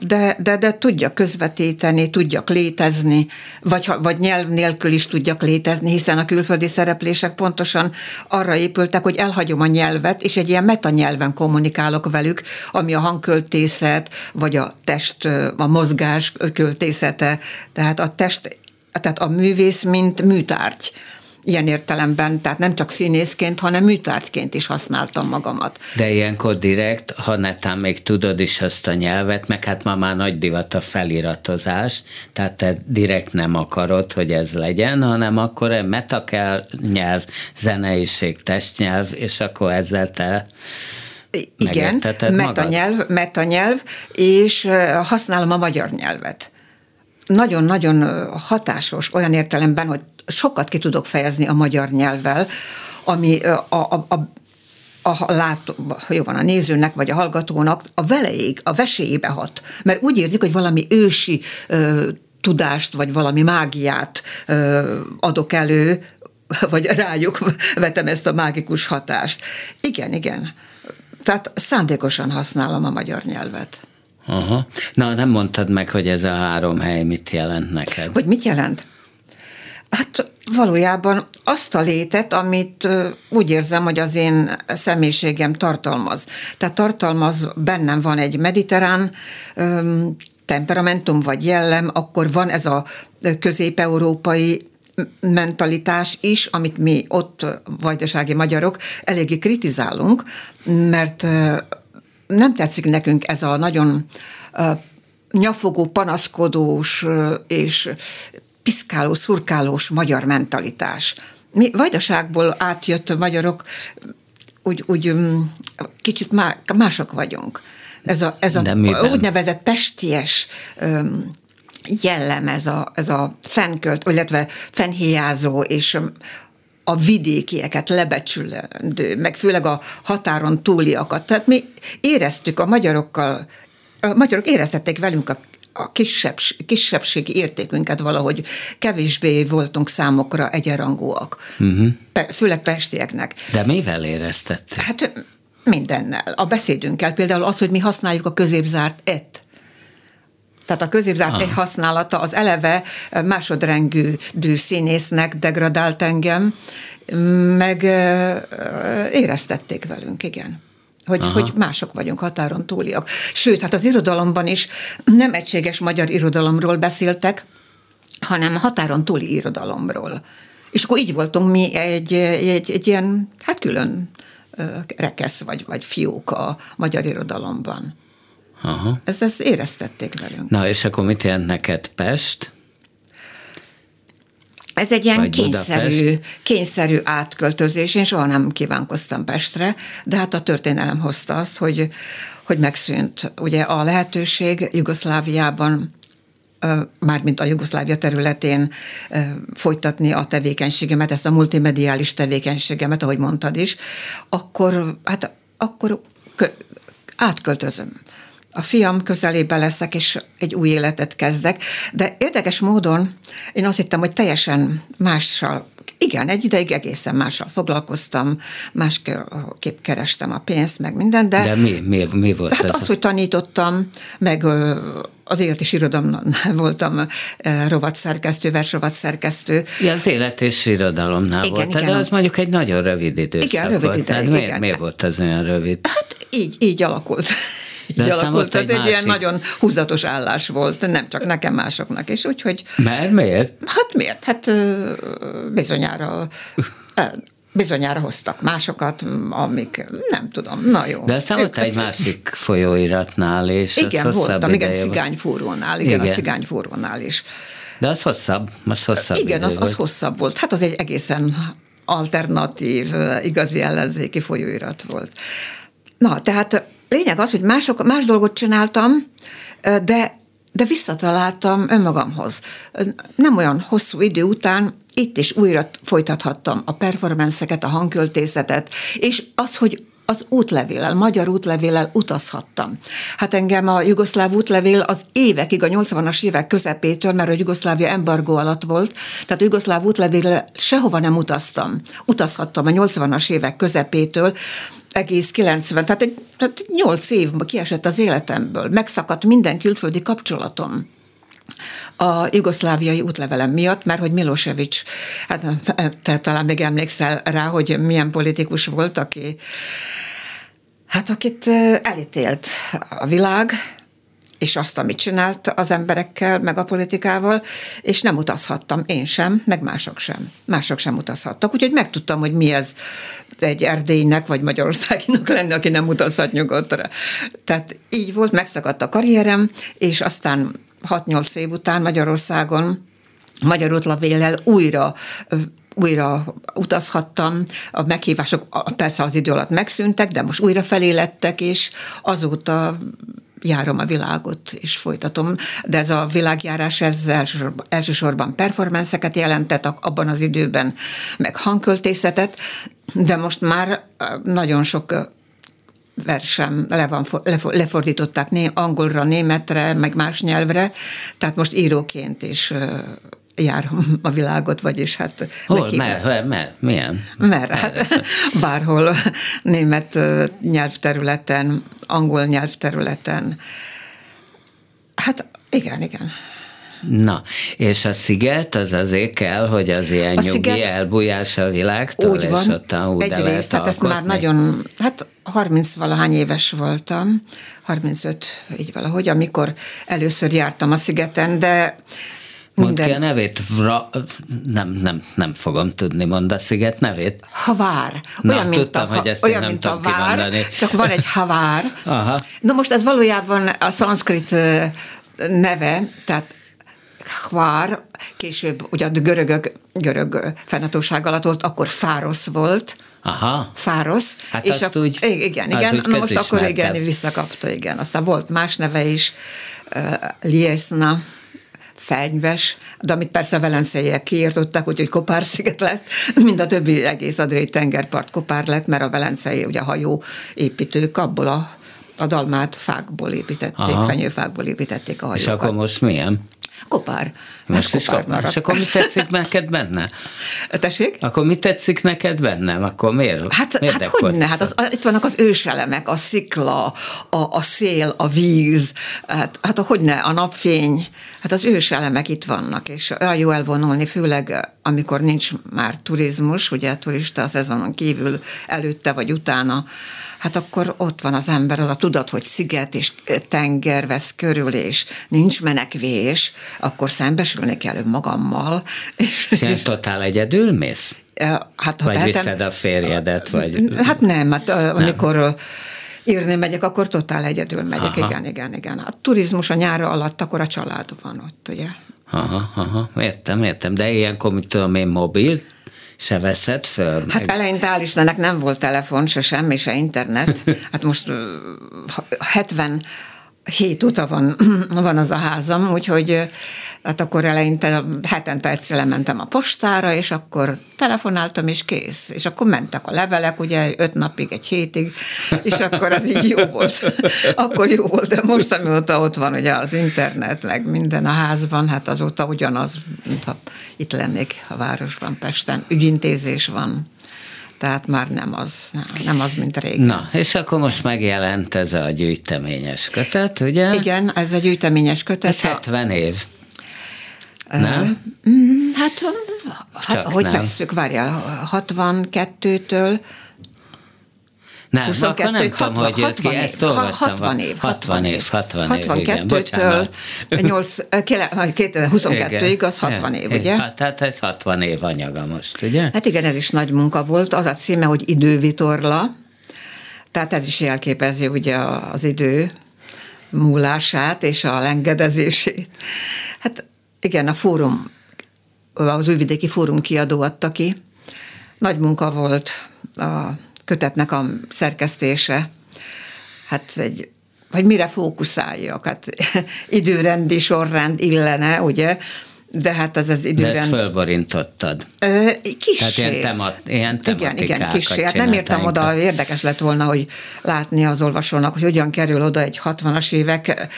de, de, de tudjak közvetíteni, tudjak létezni, vagy, vagy nyelv nélkül is tudjak létezni, hiszen a külföldi szereplések pontosan arra épültek, hogy elhagyom a nyelvet, és egy ilyen metanyelven kommunikálok velük, ami a hangköltészet, vagy a test, a mozgás költészete, tehát a test tehát a művész, mint műtárgy ilyen értelemben, tehát nem csak színészként, hanem műtárgyként is használtam magamat. De ilyenkor direkt, ha netán még tudod is ezt a nyelvet, meg hát ma már nagy divat a feliratozás, tehát te direkt nem akarod, hogy ez legyen, hanem akkor egy metakel nyelv, zeneiség, testnyelv, és akkor ezzel te igen, metanyelv, metanyelv, és használom a magyar nyelvet nagyon-nagyon hatásos olyan értelemben, hogy sokat ki tudok fejezni a magyar nyelvvel, ami a, a, a a, látó, jó van, a nézőnek vagy a hallgatónak a veleig, a vesélyébe hat. Mert úgy érzik, hogy valami ősi ö, tudást, vagy valami mágiát ö, adok elő, vagy rájuk vetem ezt a mágikus hatást. Igen, igen. Tehát szándékosan használom a magyar nyelvet. Aha. Na, nem mondtad meg, hogy ez a három hely mit jelent neked. Hogy mit jelent? Hát valójában azt a létet, amit úgy érzem, hogy az én személyiségem tartalmaz. Tehát tartalmaz, bennem van egy mediterrán temperamentum vagy jellem, akkor van ez a közép-európai mentalitás is, amit mi ott, vajdasági magyarok, eléggé kritizálunk, mert nem tetszik nekünk ez a nagyon nyafogó, panaszkodós és piszkáló, szurkálós magyar mentalitás. Mi vajdaságból átjött magyarok, úgy, úgy mm, kicsit mások vagyunk. Ez a, ez a úgynevezett pesties jellem, ez a, ez a fennkölt, illetve fennhiázó és a vidékieket lebecsülendő, meg főleg a határon túliakat. Tehát mi éreztük a magyarokkal, a magyarok éreztették velünk a a kisebb, kisebbségi értékünket valahogy kevésbé voltunk számokra egyenrangúak. Uh-huh. Főleg pestieknek. De mivel éreztették? Hát mindennel. A beszédünkkel például az, hogy mi használjuk a középzárt et. Tehát a középzárt ah. használata az eleve másodrengű színésznek degradált engem, meg éreztették velünk, igen hogy, hogy mások vagyunk, határon túliak. Sőt, hát az irodalomban is nem egységes magyar irodalomról beszéltek, hanem határon túli irodalomról. És akkor így voltunk mi egy, egy, egy ilyen, hát külön rekesz vagy, vagy fiúk a magyar irodalomban. Aha. Ezt, ezt éreztették velünk. Na, és akkor mit jelent neked Pest? Ez egy ilyen kényszerű, kényszerű átköltözés. Én soha nem kívánkoztam Pestre, de hát a történelem hozta azt, hogy, hogy megszűnt. Ugye a lehetőség Jugoszláviában mármint a Jugoszlávia területén folytatni a tevékenységemet, ezt a multimediális tevékenységemet, ahogy mondtad is, akkor, hát akkor átköltözöm a fiam közelébe leszek, és egy új életet kezdek. De érdekes módon én azt hittem, hogy teljesen mással igen, egy ideig egészen mással foglalkoztam, másképp kerestem a pénzt, meg minden, de... De mi, mi, mi volt hát ez? az, hogy tanítottam, meg az élet és irodalomnál voltam rovatszerkesztő, versrovatszerkesztő. Ja, az élet és irodalomnál igen, volt, igen, de az mondjuk egy nagyon rövid időszak Igen, rövid volt. ideig, miért, igen. miért volt az olyan rövid? Hát így, így alakult így De alakult. Tehát egy, egy ilyen nagyon húzatos állás volt, nem csak nekem, másoknak is, úgyhogy... Mert miért? Hát miért? Hát bizonyára bizonyára hoztak másokat, amik nem tudom, na jó. De aztán volt egy másik folyóiratnál, és Igen, voltam, igen, cigányfúrónál, igen, igen, a cigányfúrónál is. De az hosszabb, az hosszabb Igen, az, az hosszabb volt. Hát az egy egészen alternatív, igazi ellenzéki folyóirat volt. Na, tehát lényeg az, hogy mások, más dolgot csináltam, de, de visszataláltam önmagamhoz. Nem olyan hosszú idő után itt is újra folytathattam a performanceket, a hangköltészetet, és az, hogy az útlevéllel, magyar útlevéllel utazhattam. Hát engem a jugoszláv útlevél az évekig, a 80-as évek közepétől, mert a Jugoszlávia embargó alatt volt, tehát a jugoszláv útlevéllel sehova nem utaztam. Utazhattam a 80-as évek közepétől, egész 90, tehát, egy, tehát 8 év kiesett az életemből, megszakadt minden külföldi kapcsolatom a jugoszláviai útlevelem miatt, mert hogy Milosevic, hát te talán még emlékszel rá, hogy milyen politikus volt, aki hát akit elítélt a világ, és azt, amit csinált az emberekkel, meg a politikával, és nem utazhattam, én sem, meg mások sem. Mások sem utazhattak, úgyhogy megtudtam, hogy mi ez egy Erdélynek, vagy Magyarországinak lenni, aki nem utazhat nyugodtra. Tehát így volt, megszakadt a karrierem, és aztán 6-8 év után Magyarországon magyar útlevéllel újra újra utazhattam, a meghívások persze az idő alatt megszűntek, de most újra felé lettek, és azóta járom a világot, és folytatom, de ez a világjárás, ez elsősorban, elsősorban performanceket jelentett abban az időben, meg hangköltészetet, de most már nagyon sok versem le van, lefordították né, angolra, németre, meg más nyelvre, tehát most íróként is járom a világot, vagyis hát... Hol, mer, mer, milyen? Mer, hát bárhol német nyelvterületen, angol nyelvterületen. Hát igen, igen. Na, és a sziget az azért kell, hogy az ilyen a nyugi sziget, elbújás a világtól, úgy van, és ott úgy egyrészt, tehát ezt már nagyon, hát 30 valahány éves voltam, 35, így valahogy, amikor először jártam a szigeten, de Mondd ki a nevét, Vra... nem, nem, nem fogom tudni, mondd a sziget nevét. Havár. Olyan, Na, mint tudtam, a, hogy ezt olyan, nem mint a vár, kimondani. csak van egy havár. Aha. Na most ez valójában a szanszkrit neve, tehát Hvár, később ugye a görögök, görög fennatóság alatt volt, akkor Fárosz volt, Aha. Fárosz. Hát és azt a, úgy, igen, igen, úgy na most akkor igen, visszakapta, igen. Aztán volt más neve is, uh, Liesna, fenyves, de amit persze a velenceiek kiírtották, úgyhogy Kopár-sziget lett, mind a többi egész adriai tengerpart Kopár lett, mert a velencei ugye hajó építők abból a a dalmát fákból építették, Aha. fenyőfákból építették a hajókat. És akkor most milyen? Kopár. Most hát is kopár. kopár. És akkor mi tetszik neked benne? Tessék? Akkor mi tetszik neked bennem? Akkor miért? Hát, miért hát hogy ne? Hát az, itt vannak az őselemek, a szikla, a, a szél, a víz, hát, hát hogy ne, a napfény, hát az őselemek itt vannak, és olyan jó elvonulni, főleg amikor nincs már turizmus, ugye a turista szezonon kívül előtte vagy utána, hát akkor ott van az ember, az a tudat, hogy sziget és tenger vesz körül, és nincs menekvés, akkor szembesülni kell önmagammal. És és totál egyedül mész? Hát, ha vagy tehetem, viszed a férjedet? Vagy... Hát nem, hát nem. amikor írni megyek, akkor totál egyedül megyek, aha. igen, igen, igen. A turizmus a nyára alatt, akkor a család van ott, ugye. Aha, aha, értem, értem, de ilyenkor, mit tudom én, mobil se veszed föl? Hát meg... eleinte hál' Istennek nem volt telefon, se semmi, se internet. Hát most 70 hét óta van, van az a házam, úgyhogy hát akkor eleinte hetente egyszer lementem a postára, és akkor telefonáltam, és kész. És akkor mentek a levelek, ugye öt napig, egy hétig, és akkor az így jó volt. Akkor jó volt, de most, amióta ott van ugye az internet, meg minden a házban, hát azóta ugyanaz, mintha itt lennék a városban, Pesten. Ügyintézés van tehát már nem az, nem az, mint régen. Na, és akkor most megjelent ez a gyűjteményes kötet, ugye? Igen, ez a gyűjteményes kötet. Ez 70 év. Nem? Uh, hát, hát hogy nem. vesszük, várjál, 62-től nem, 22 akkor nem 60, tudom, hogy 60 ki, ezt olvastam. 60 év. 60 év, 60 év, 62-től 2022-ig az 60 év, ugye? Hát, tehát ez 60 év anyaga most, ugye? Hát igen, ez is nagy munka volt. Az a címe, hogy idővitorla. Tehát ez is jelképezi ugye az idő múlását és a lengedezését. Hát igen, a fórum, az Újvidéki Fórum kiadó adta ki. Nagy munka volt a kötetnek a szerkesztése, hát egy, hogy mire fókuszáljak, hát időrendi sorrend illene, ugye, de hát az az időrend... De ezt fölborintottad. Kis. Tehát ilyen, temat, ilyen Igen, igen, kis. Hát nem értem oda, érdekes lett volna, hogy látni az olvasónak, hogy hogyan kerül oda egy 60-as évek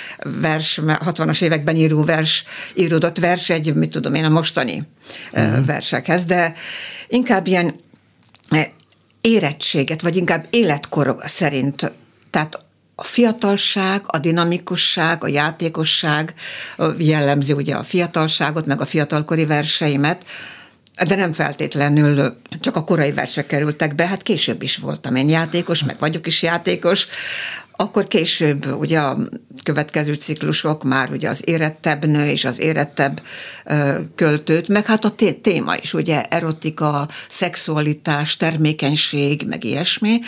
vers, 60-as években író vers, íródott vers egy, mit tudom én, a mostani uh-huh. versekhez, de inkább ilyen érettséget, vagy inkább életkor szerint, tehát a fiatalság, a dinamikusság, a játékosság jellemzi ugye a fiatalságot, meg a fiatalkori verseimet, de nem feltétlenül csak a korai versek kerültek be, hát később is voltam én játékos, meg vagyok is játékos, akkor később ugye a következő ciklusok már ugye az érettebb nő és az érettebb költőt, meg hát a téma is, ugye erotika, szexualitás, termékenység, meg ilyesmi,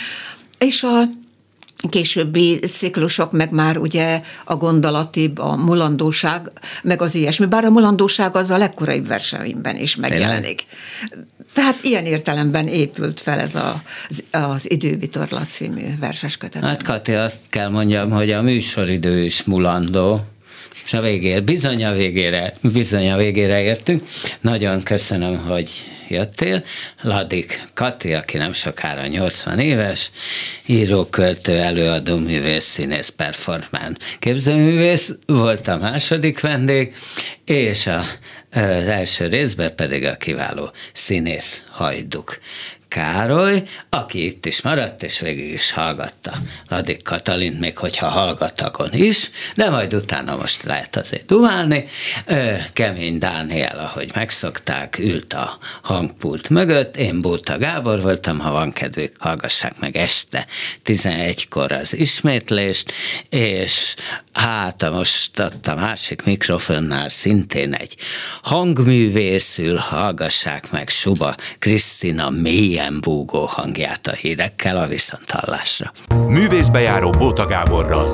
és a későbbi ciklusok, meg már ugye a gondolatibb, a mulandóság, meg az ilyesmi. Bár a mulandóság az a legkoraibb verseimben is megjelenik. Tehát ilyen értelemben épült fel ez a, az, az Idővitorlat című verses kötet. Hát Kati, azt kell mondjam, hogy a műsoridő is mulandó, és a végére, bizony a végére, bizony a végére értünk. Nagyon köszönöm, hogy jöttél. Ladik Kati, aki nem sokára 80 éves, író, költő, előadó, művész, színész, performán, képzőművész volt a második vendég, és a, az első részben pedig a kiváló színész Hajduk Károly, aki itt is maradt, és végig is hallgatta Ladik Katalint, még hogyha hallgattakon is, de majd utána most lehet azért dumálni. Kemény Dániel, ahogy megszokták, ült a hangpult mögött, én Bóta Gábor voltam, ha van kedvük, hallgassák meg este 11-kor az ismétlést, és hát most ott a másik mikrofonnál szintén egy hangművészül, hallgassák meg Suba Krisztina mély ilyen búgó hangját a hírekkel a viszonthallásra. Művészbejáró Bóta Gáborral.